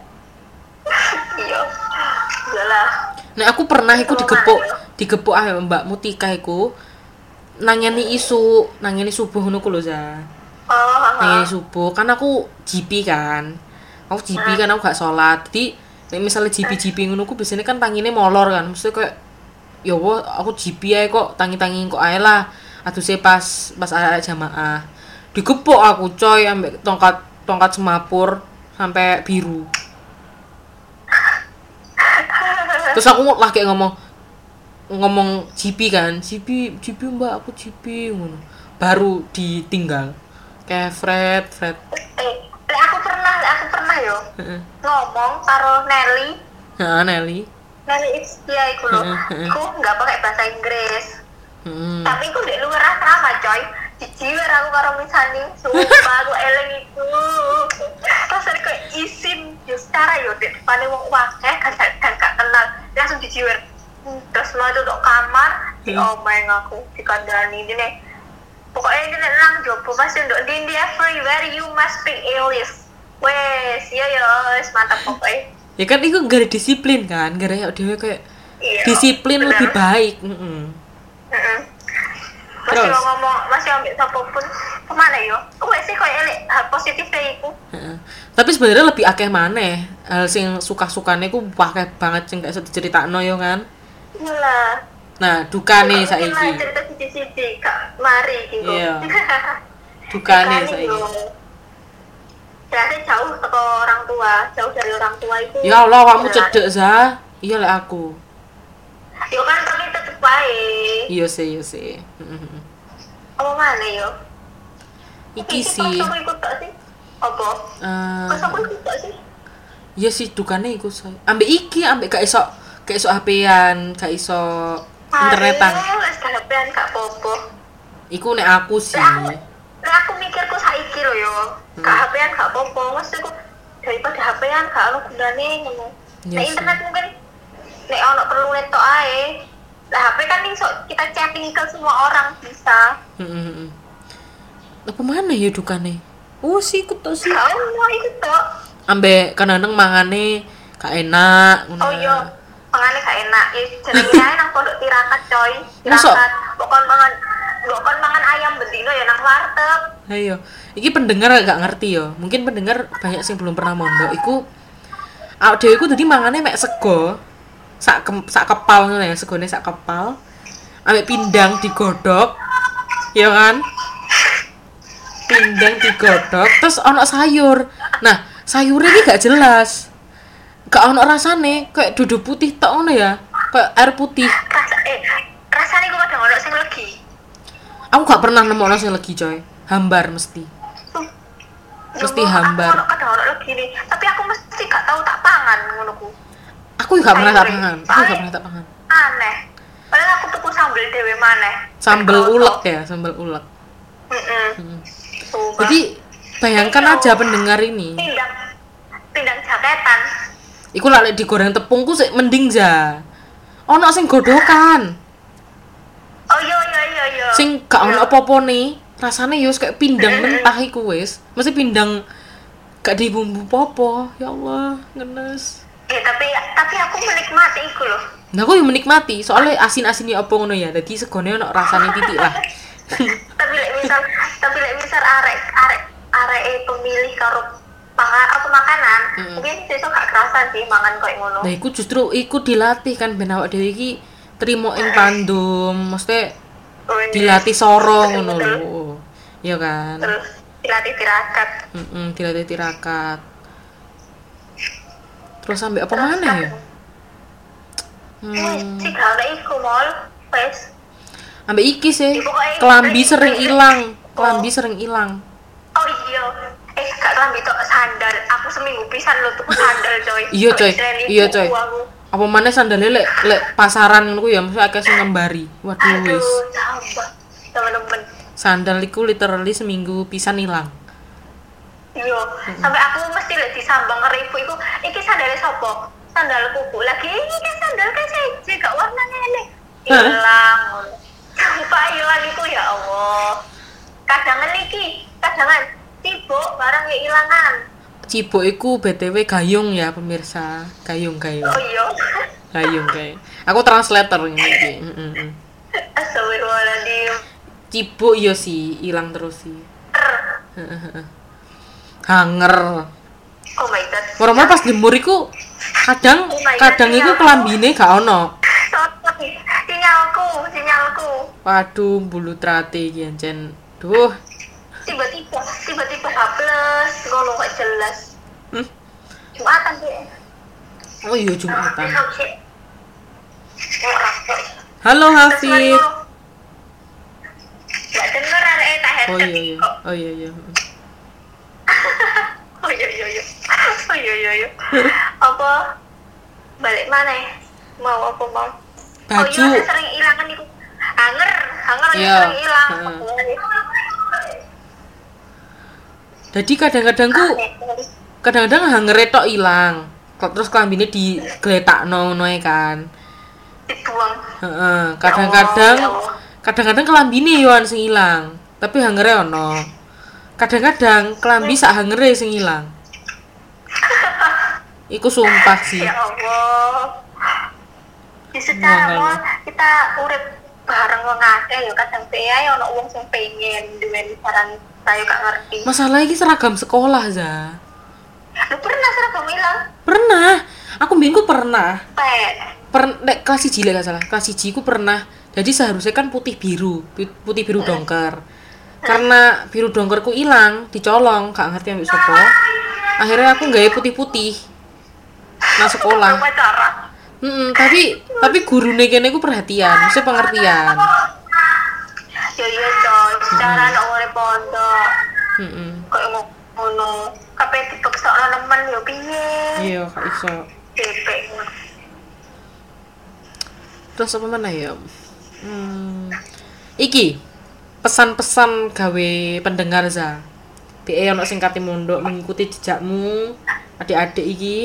Iya. Iyalah. Nah aku pernah iku digepuk, mana, digepuk ah Mbak Mutika iku nangeni isu, nangeni subuh ngono ku lho za. Oh. Nangeni subuh kan aku GP kan. Aku GP kan aku gak sholat. Jadi nek misalnya GP GP ngono ku biasanya kan tangine molor kan. Maksudnya kayak ya wah aku GP ae kok tangi-tangi kok ae lah. Aduse pas pas ada jamaah. Digepuk aku coy ambek tongkat tongkat semapur sampai biru. terus aku lah kayak ngomong ngomong GP kan GP GP mbak aku GP ngono baru ditinggal kayak Fred Fred Eh, lek aku pernah, aku pernah yo ngomong karo Nelly nah Nelly Nelly Ixtia iku lho. Heeh, heeh. Iku nggak pakai bahasa Inggris. hmm. Tapi iku ndek luar asrama, coy. Jijiwer aku karo misani, sumpah aku eleng itu. Terus kayak izin, yo secara yo dek depannya wong wakeh kan gak kan kenal, langsung jijiwer. Terus mau untuk kamar, di Hmm. omeng aku, di kandani ini nih. pokoknya ini nang jopo pas untuk di India everywhere you must speak English wes iya ya wes mantap pokoknya ya kan itu gak ada disiplin kan gak ada dewe kayak iya disiplin bener. lebih baik Mm-mm. Heeh. masih Terus? mau ngomong masih ambil siapa pun ke mana yo wes sih kayak elek hal positifnya itu Heeh. tapi sebenarnya lebih akeh maneh hal sing suka-sukane ku pakai banget sing kayak iso diceritakno yo kan Gila. nah dukane lah saiki cerita siji-siji kak mari gitu Iya. dukane saiki Berarti jauh ke orang tua, jauh dari orang tua itu. ya Allah kamu berat. cedek za iya lek aku Yo kan tapi tetep baik. iya sih iya sih. Apa mana yo? iki sih aku ikut gak sih? Apa? eh, aku ikut gak sih? iya sih dukane iku say ambek iki ambek gak iso gak iso HP-an gak iso internetan gak HP-an gak popo. iku nek aku sih Lah aku, aku mikirku saiki lho yo. Hmm. Gak HP-an gak popo. Maksudku daripada HP-an gak ono gunane ngono. Iya Nek internet mungkin nek ono perlu netok ae. Lah HP kan iso kita chatting ke semua orang bisa. Mm-mm. apa mana ya dukane oh sih ikut sih Gak ono itu tok. ambek kadang-kadang mangane gak enak ngono Oh ya. iya, mangane gak enak. Ya jenenge ae nang pondok tirakat coy. Tirakat. Bukan mangan bukan mangan ayam bendino ya nang warteg. ayo iki pendengar gak ngerti yo. Mungkin pendengar banyak sing belum pernah mondok. Iku awak dhewe iku dadi mangane mek sego. Sak kem, sak kepal ngono ya segone sak kepal. Ambek pindang digodhog ya kan? Pindang digodhog terus ono sayur. Nah sayurnya ini gak jelas gak ono rasane kayak dudu putih tok ngono ya kayak air putih Rasa eh rasane gue kadang ono sing legi. aku gak pernah nemu ono sing legi coy hambar mesti Mesti Nemu, hambar. Aku ono kadang ono legi nih, tapi aku mesti gak tahu tak pangan ngono ku. aku gak pernah tak pangan aku gak pernah tak pangan Aneh. Padahal aku tuku sambel dhewe maneh. sambel ulek ya sambel ulek Heeh. Hmm. Sumpah. jadi bayangkan aja pendengar ini pindang pindang jaketan. Iku lali digoreng tepungku sih mending za. Ono sing godokan Oh iya iya iya iya. sing gak ono Iya. apa-apa nih rasanya yus kayak pindang mentah iku wis. Mesti pindang gak di bumbu popo ya Allah ngenes. Eh tapi tapi aku menikmati iku loh. nah aku yang menikmati? Soalnya asin-asin ya apa ngono ya? Jadi segone ono rasanya titik lah. Tapi lek misal tapi lek misal arek arek arek e pemilih karo pangan apa makanan Mm. mungkin besok gak kerasa sih mangan kayak ngono Nah, iku justru iku dilatih kan ben awak dhewe iki trimo ing tandem, mesti Oh, iya. dilatih soro Betul, ngono lho. Iya kan? terus dilatih tirakat Heeh, dilatih tirakat. Terus sampai apa Terus mana ya? Hmm, sih ada iku mall wes ambek iki sih. Kelambi sering ilang, Oh. kelambi sering ilang. oh iya eh gak kelambi tok sandal aku seminggu pisan lo tuku sandal coy Iya, coy. Sampai Iya, coy. aku. Apa mana sandalnya lek lek pasaran ku ya mesti akeh sing ngembari. Waduh aduh wis. sampah temen-temen Sandal iku literally seminggu pisan ilang. iya sampai aku mesti lihat disambang ke ibu iku iki sandalnya sopo sandal kuku lagi ini sandal kan saya gak warnanya ini hilang sumpah hilang iku ya Allah kadangan iki kadangan sibuk barang hilangan Cibuk iku BTW gayung ya pemirsa. Gayung gayung. oh iya Gayung gayung. Aku translator ini. Astagfirullahaladzim Cibuk iya sih, hilang terus sih. Er. Hanger. oh my god Normal pas jemur iku kadang Oh my God, kadang iku kelambine gak ono. Sinyalku sinyalku Waduh, bulu trate iki ancen. Duh. Tiba-tiba tiba-tiba haples ngono gak jelas Hmm. jumatan sih Oh iya Jumatan. Kok. Halo Hafid. ngono. Gak denger arek tak headset Oh iya iya. kok. Oh iya iya. Oh iya iya iya. Oh iya iya iya. Apa balik mana ya? Mau apa mau? Oh Baju. iya, saya sering ilangan itu. Hanger, hanger Iya. sering hilang. Jadi kadang-kadang ku kadang-kadang hanger tok ilang. Terus kelambine digletakno ngono ae kan. Dibuang. Heeh, kadang-kadang Ya kadang-kadang kelambine yo sing ilang. tapi hangere ono kadang-kadang kelambi sak hangere sing ilang iku sumpah sih ya Allah di secara Makanya. mau kita urip bareng wong akeh ya kadang pe ae ono wong sing pengen duweni saran saya gak ngerti. Masalah iki seragam sekolah za. Lu pernah seragam hilang pernah. Aku minggu pernah. Pet per nek kelas 1 gak salah. Kelas 1 ku pernah. Jadi seharusnya kan putih biru putih biru dongker. Karena biru dongkerku hilang dicolong gak ngerti ambil sopo akhirnya aku nggak putih putih nah sekolah. cara. Mm-mm, tapi tapi guru kene ku perhatian mesti pengertian. Ya iya secara anak urip pondok. Mm-mm. kok ngono. Kabeh dipeksa nemen yo piye? Iya gak iso. Terus apa mana ya hmm. iki pesan-pesan gawe pendengar za. BE ono sing kate mondok mengikuti jejakmu adik-adik iki?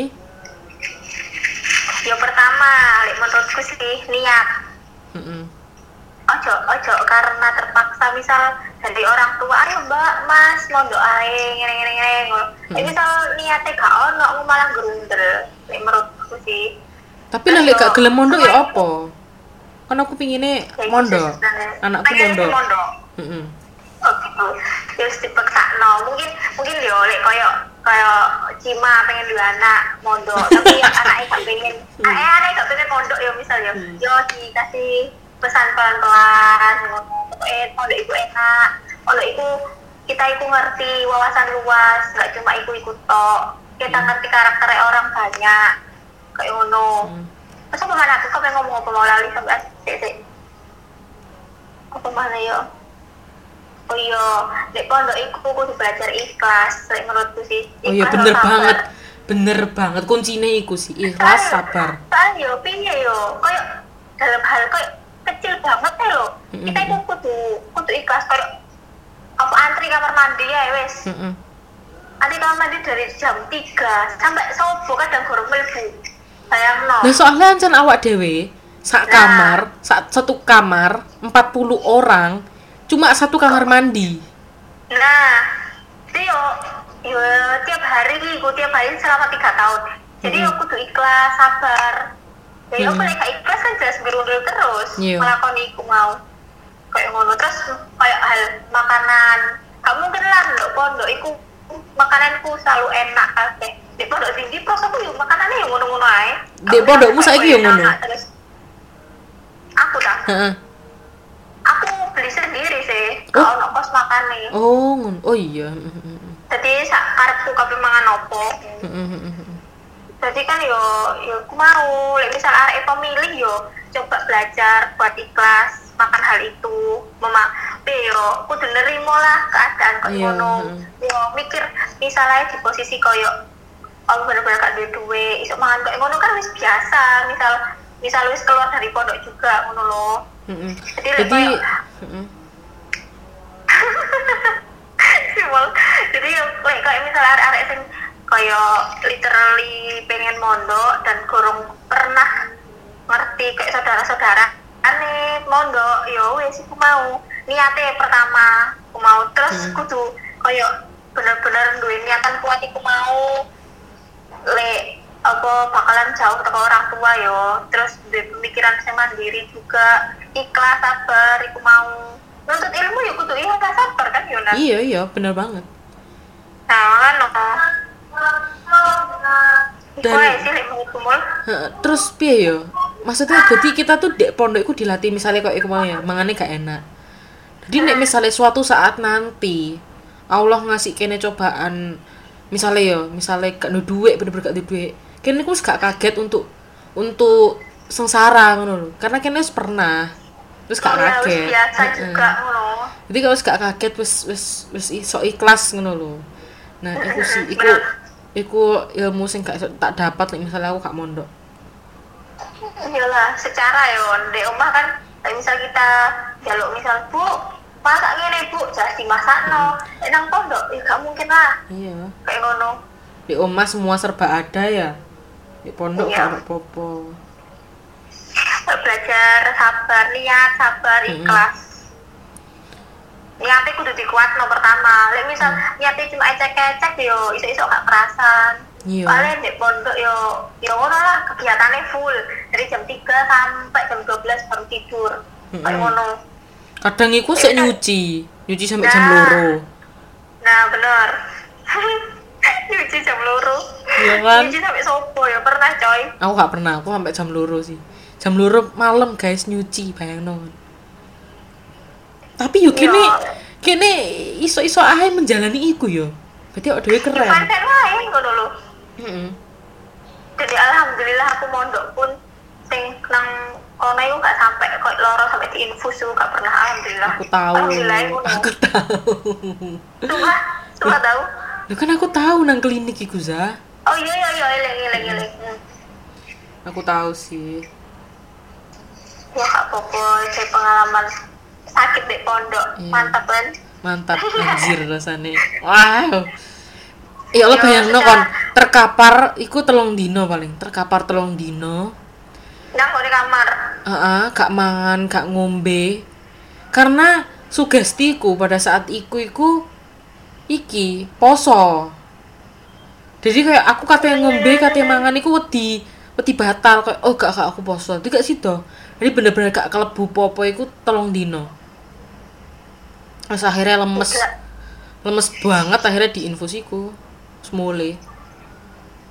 Yang pertama menurutku sih niat. Mm-mm. Ojo ojo karena terpaksa misal dari orang tua ayo mbak mas mondok ae ngene ngene ngene ngono. Hmm. Eh, misal niatnya gak ono aku malah gerundel menurutku sih. Tapi nek lek gak gelem mondok ya apa? Kan aku pingine Kayak gitu mondok. anakku mondok. Mm-mm. oh gitu. Terus dipaksa no mungkin mungkin yo lek koyo koyo cima pengen dua anak mondok. Tapi anaknya gak pengen. Hmm. anaknya gak pengen mondok yo misal yo. Yo dikasih pesan pelan pelan eh mondok itu enak. Mondok itu kita itu ngerti wawasan luas nggak cuma ikut ikut tok. Kita Hmm. ngerti karakter orang banyak kayak ngono. Hmm. Masa aku kau ngomong apa mau lali sampai asik sik apa mana yo? Oh iya di pondok iku kudu belajar ikhlas lek menurutku sih. Oh iya Ikhlas bener banget bener banget. Kuncinya iku sih ikhlas sabar. soalnya yo piye yo? Koyo dalam hal koyo kecil banget ya lo Mm-mm. kita itu kudu kudu ikhlas koyo apa antri kamar mandi ya wes Mm-mm. antri kamar mandi dari jam 3 sampai subuh kadang baru mlebu bayang no Nah soalnya ancen awak dewe sak Nah. kamar, sak satu kamar 40 orang cuma satu kamar mandi. Nah, itu yo, yo tiap hari gitu, tiap hari selama tiga tahun. Jadi Mm-mm. aku tuh ikhlas, sabar. Jadi aku Mm-mm. lagi ikhlas kan jelas berundul terus. Iya. Melakoni iku mau. Kayak ngono terus kayak hal makanan. Kamu lah ndok pondok iku makananku selalu enak kabeh. Di pondok tinggi pos aku yo makanannya yo ngono-ngono ae. Di Aku pondokmu saiki enak ngono? Aku dah, Heeh. aku beli sendiri sih. Oh. Kalau kos makannya. Oh, ngono. Oh iya. Jadi sak karepku kabeh mangan opo Jadi kan yo yo aku mau lek misal arek pemilih yo coba belajar buat ikhlas makan hal itu mema pe yo kudu nerimo lah keadaan kok Iya, ngono yo mikir misalnya di posisi koyo aku bener-bener gak duwe duwe iso mangan kayak ngono kan wis biasa misal misal wis keluar dari pondok juga ngono loh Mm-mm. Jadi, lek Jadi koyo- mm-mm. Simol. jadi kayak kayak misalnya arek-arek sing kaya literally pengen mondok dan kurang pernah ngerti kayak saudara-saudara aneh mondok yo wes aku mau niatnya pertama aku mau terus Hmm. kudu kaya bener-bener duwe niatan kuat aku mau le apa bakalan jauh ke orang tua yo terus pemikiran saya mandiri juga ikhlas sabar aku mau nuntut ilmu ya kudu ikhlas sabar kan yo? Iya, iya, bener banget. Nah, kan no. Dan- Terus piye yo? Maksudnya jadi kita tuh dek pondok iku dilatih misalnya kok iku mau ya, mangane gak enak. Jadi nek misalnya suatu saat nanti Allah ngasih kene cobaan misalnya yo, misalnya gak ada duit bener-bener gak ada duit. Kene wis gak kaget untuk untuk sengsara ngono lho. Karena kene wis pernah. Terus gak Iya, wis kaget. biasa Heeh. juga ngono. Jadi kalau gak kaget wis wis wis iso ikhlas ngono lho. Nah, iku sih iku. Iku ilmu sing gak tak dapat nek misalnya aku gak mondok. Iyalah, secara yo di omah kan misal kita jaluk misal Bu, masak ngene Bu, jas dimasakno. Nek nang pondok ya gak mungkin lah Iya. kayak ngono. Di omah semua serba ada ya. Di pondok Iya. gak popo. Belajar sabar, niat, sabar, ikhlas. Niatnya kudu dikuat no pertama lek misal niatnya cuma ecek-ecek yo iso-iso gak kerasan Iya. Paling di pondok yo yo ngono lah kegiatannya full dari jam 3 sampai jam 12 baru tidur. Kayak Mm-mm. ngono. kadang iku sik nyuci nyuci sampai jam Nah. loro Nah, bener. Nyuci jam loro. Iya kan? Nyuci sampai sopo ya pernah coy. aku gak pernah aku sampai jam loro sih jam loro malam guys nyuci bayang tapi yuk kini kini iso-iso ae menjalani iku yo berarti awake dhewe keren Fan-fan wae ngono lho. Heeh. Jadi alhamdulillah aku mondok pun sing nang kono iku gak sampai kok loro sampai diinfus iku gak pernah alhamdulillah. aku tahu Alhamdulillah iku. aku tahu Sumpah, sumpah tahu. Lah kan aku tahu nang klinik iku za Oh iya iya iya eling eling eling. Hmm. aku tahu sih Ya apa-apa, itu pengalaman sakit di pondok. Iya. Mantap kan? mantap anjir rasanya wow ya Allah Yo, bayangno secara- kon terkapar iku telung dino paling terkapar telung dino Nang kok di kamar. Heeh, gak mangan, gak ngombe. Karena sugestiku pada saat iku iku iki poso. Jadi kayak aku katanya ngombe, katanya mangan iku wedi wedi batal kayak oh gak gak aku poso. Jadi gak sido. Jadi bener-bener gak kelebu popo iku telung dino. Terus akhirnya lemes. Gila. Lemes banget akhirnya diinfusiku. Semule.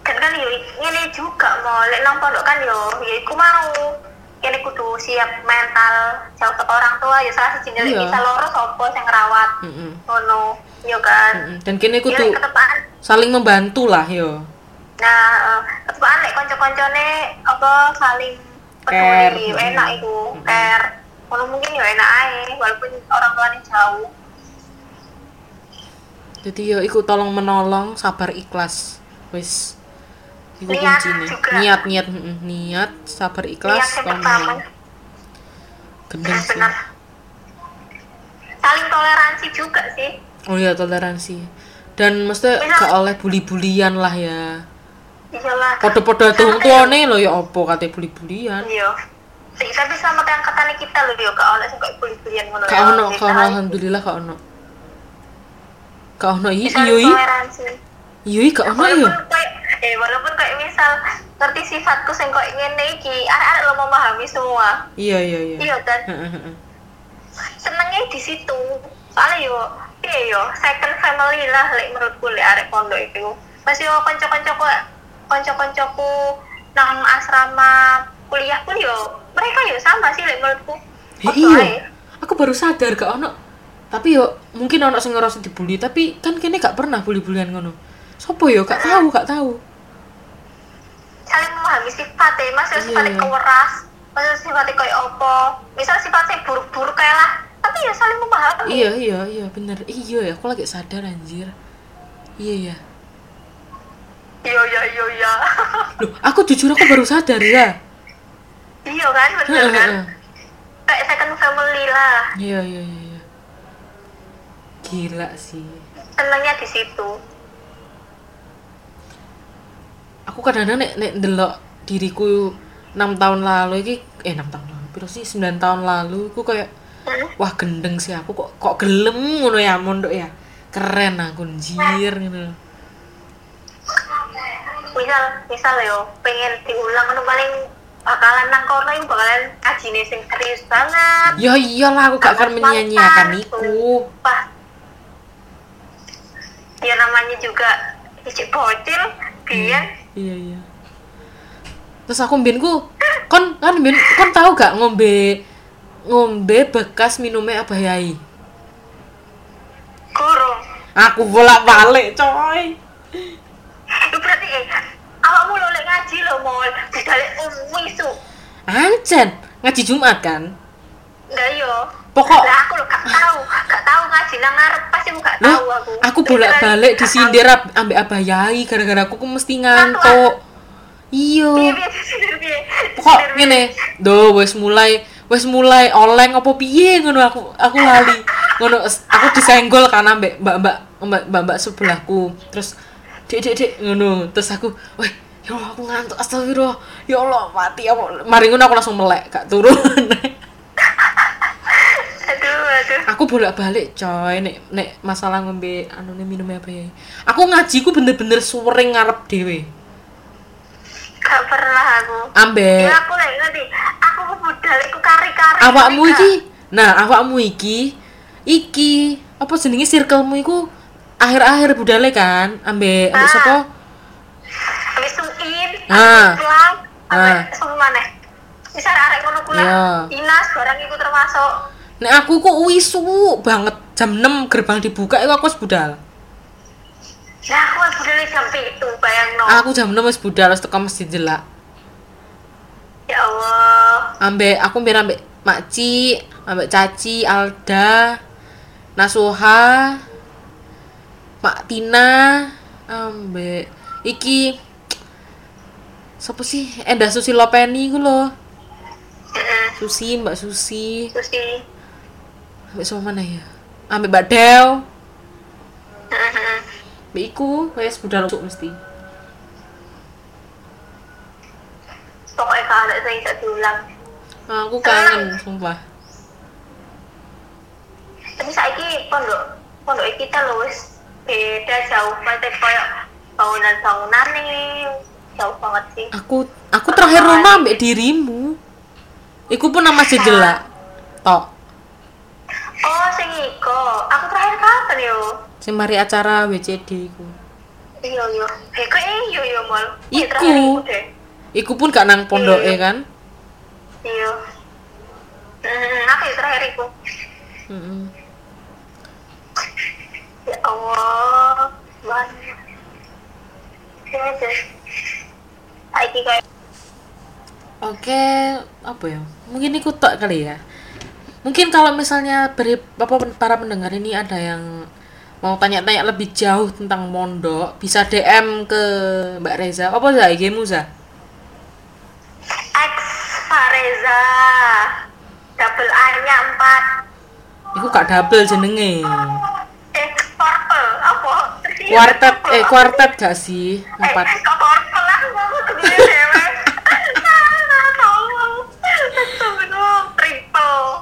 kan kan yo ini juga mau lek nang pondok kan yo ya iku mau. Ini kudu siap mental jauh ke orang tua. Ya salah siji lek Iya. bisa loro sopo sing ngerawat ngono yo kan? Dan kini Ya, kudu saling membantu lah yo. nah eh, ketepaan lek kanca-kancane apa saling peduli. Enak iku care ngono mungkin yo enak ae walaupun orang tuanya jauh Jadi yo iku tolong menolong, sabar ikhlas. Wis. Iku Niat kuncine. juga. Niat niat niat, sabar ikhlas, niat tolong menolong. Gendeng sih. benar saling toleransi juga sih Oh iya toleransi. Dan mesti gak oleh bully-bulian lah ya. iyalah Podo-podo tuh tuane lo ya opo kate bully-bulian. Iya. Kita bisa makan angkatan kita loh yo gak ono sing kok buli-bulian ngono. Ya. ono, gak ono alhamdulillah gak ono. Gak ono iya iya. toleransi. Iya iya, gak ono kayak eh walaupun kayak misal ngerti sifatku sing kok ngene iki, arek-arek lo memahami semua. Iya iya iya. Iya kan? Senengnya di situ. Soalnya yo iya yo second family lah lek menurutku lek arek pondok itu. Pas yo kanca-kancaku kanca-kancaku nang asrama kuliah pun yo mereka yo sama sih lek menurutku. Ya, iya. Aku baru sadar gak ono. Tapi yo mungkin ono sing ngerasa dibully, tapi kan kene gak pernah bully-bulian ngono. Sopo yo gak tahu, gak tahu. saling memahami sifat ya mas Iya, sifatnya keweras mas sifatnya kayak apa misal sifatnya buruk-buruk kayak lah tapi ya saling memahami Iya, iya, iya, bener. Iya ya, aku lagi sadar anjir. Iya ya. iya iya iya iya Loh, aku jujur aku baru sadar ya. Iya kan bener kan kayak second family lah Iya, iya, iya. Gila sih. senangnya di situ Aku kadang-kadang nek nek ndelok diriku 6 tahun lalu iki eh 6 tahun lalu. Piro sih 9 tahun lalu aku kayak Hmm? wah gendeng sih aku kok kok gelem ngono ya mondok ya. Keren aku anjir ngono. misal misal yo pengen diulang kan paling bakalan nang kono itu bakalan kajine sing serius banget Ya iyalah aku gak akan menyanyiakan iku. Ya namanya juga icik bocil, biyen Iya iya. Terus aku mbien ku kon kan mbien kon tahu gak ngombe ngombe bekas minumnya Abah Yai. gurung. Aku bolak-balik, coy. Itu berarti eh awakmu lo lek ngaji lo mol didalek umum isu. Ancen, ngaji Jumat kan? Enggak yo. Pokok- lah aku lo gak tahu, gak tahu ngaji nang ngarep pasti aku gak tahu aku. aku bolak-balik Gak disindir ab- ambek Abah Yai gara-gara aku ku mesti ngantuk. Iya. disindir piye? Pokok ngene, do wis mulai wis mulai oleng apa piye ngono aku aku lali. Ngono aku disenggol kan ambek mbak-mbak mbak- mbak-mbak sebelahku. Terus Dek dek dek ngono. Terus aku, "Weh, ya Allah aku ngantuk astagfirullah. Ya Allah mati aku." Mari ngono aku langsung melek, gak turun. Aduh, aduh. aku bolak-balik coy nek nek masalah ngombe anu nih minum apa ya aku ngaji ku bener-bener sering ngarep dewe Gak pernah aku. ambek Ya aku lagi ngerti. Aku ke budal, aku kari-kari. awakmu iki nah awakmu iki iki apa jenenge circlemu iku akhir-akhir budale kan ambek ambek Ah. sapa Habis suin, Ah. pulang, Ah. sama mana? Bisa arek ngono kula. Iya. Dinas barang iku termasuk. nek aku kok wisu banget jam 6 gerbang dibuka iku aku wis budal Nah, aku wis budal jam 7, bayangno. aku jam 6 wis budal wis teko masjid jelak Ya Allah. ambek aku mbek ambek Makci, ambek Caci, Alda, Nasuha, Mak Tina, ambek iki Siapa sih? Endah Susi Lopeni lho. Heeh. Susi, Mbak Susi. Sih. Ambek sama mana ya? Ambek Mbak Del. Mbak iku wis budal untuk mesti. Pokoknya kalau ada yang tak diulang. Aku kangen sumpah. Tapi saiki pondok pondok kita lho wis beda jauh banget koyo bangunan-bangunan nih jauh banget sih. Aku aku terakhir rumah ambek dirimu. Iku pun nama jelak. Tok. Oh, sing iko. Aku terakhir kapan yo? Sing mari acara WCD iku. Iya iya. Eh kok iya iya mal. Iya, Iku. iku. Iku pun gak nang pondoke Iya. kan? Iya. Hmm, aku ya terakhir iku. Ya Allah. Banyak. Ya deh. Saiki kayak Oke, apa ya? Mungkin ikut tok kali ya. Mungkin kalau misalnya beri apa para pendengar ini ada yang mau tanya-tanya lebih jauh tentang mondok, bisa DM ke Mbak Reza. Apa za IG-mu za? X Fareza. Double A-nya 4. Iku gak double jenenge.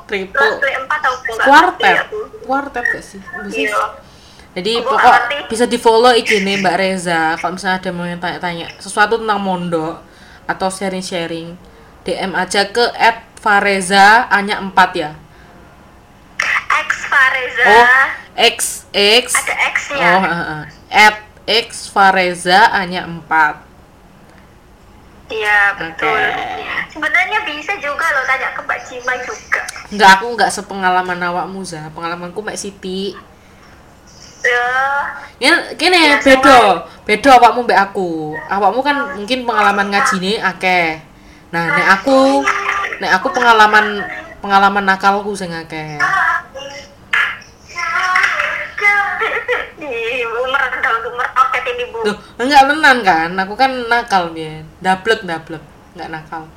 Triple. Terus beli empat atau enggak? Quartet. Iya, Bu. Quartet gak sih? Sih? Iya. Jadi Gua pokok ngerti. bisa di follow IG nih Mbak Reza kalau misalnya ada mau yang tanya-tanya sesuatu tentang mondok atau sharing-sharing DM aja ke @fareza hanya 4 ya. X Fareza. Oh, X X Ada Oh, X-nya. heeh. At X Fareza hanya 4. Iya, betul. Oke. Sebenarnya bisa juga loh tanya ke Mbak Cima juga. Enggak, aku enggak sepengalaman awakmu za. Pengalamanku mek Siti. Ya, Ya, kene Ya, beda. Beda awakmu mbek aku. Awakmu kan mungkin pengalaman ngajine akeh. Nah, nek aku nek aku pengalaman pengalaman nakalku sing akeh. Meroket ini Bu. Tuh, enggak tenan kan? Aku kan nakal biyen. Dablek dablek, enggak nakal.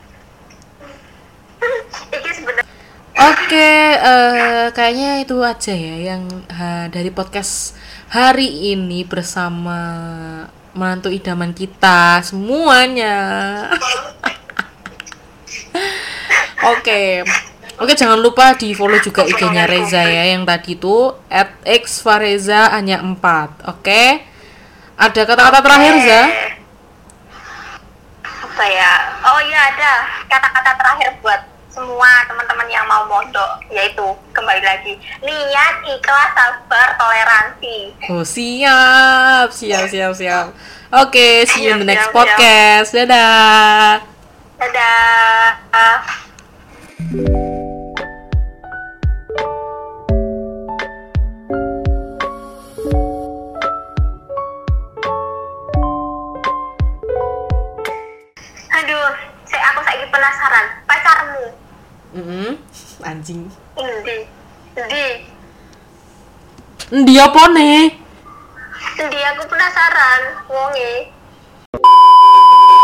Iki sebenarnya Oke, eh, kayaknya itu aja ya yang ha, dari podcast hari ini bersama menantu idaman kita semuanya. Oke, oke jangan lupa di follow juga IG-nya Reza ya yang tadi itu @xfareza hanya 4 Oke, ada kata-kata terakhir Za? apa ya? Oh iya ada kata-kata terakhir buat semua teman-teman yang mau mondok yaitu kembali lagi niat ikhlas sabar toleransi Oh siap, siap, siap, siap. Oke, see you in the next podcast. Dadah. dadah aduh saya aku penasaran pacarmu Mm Anjing. Endi? Endi? Ndi apa nih? Endi aku penasaran wonge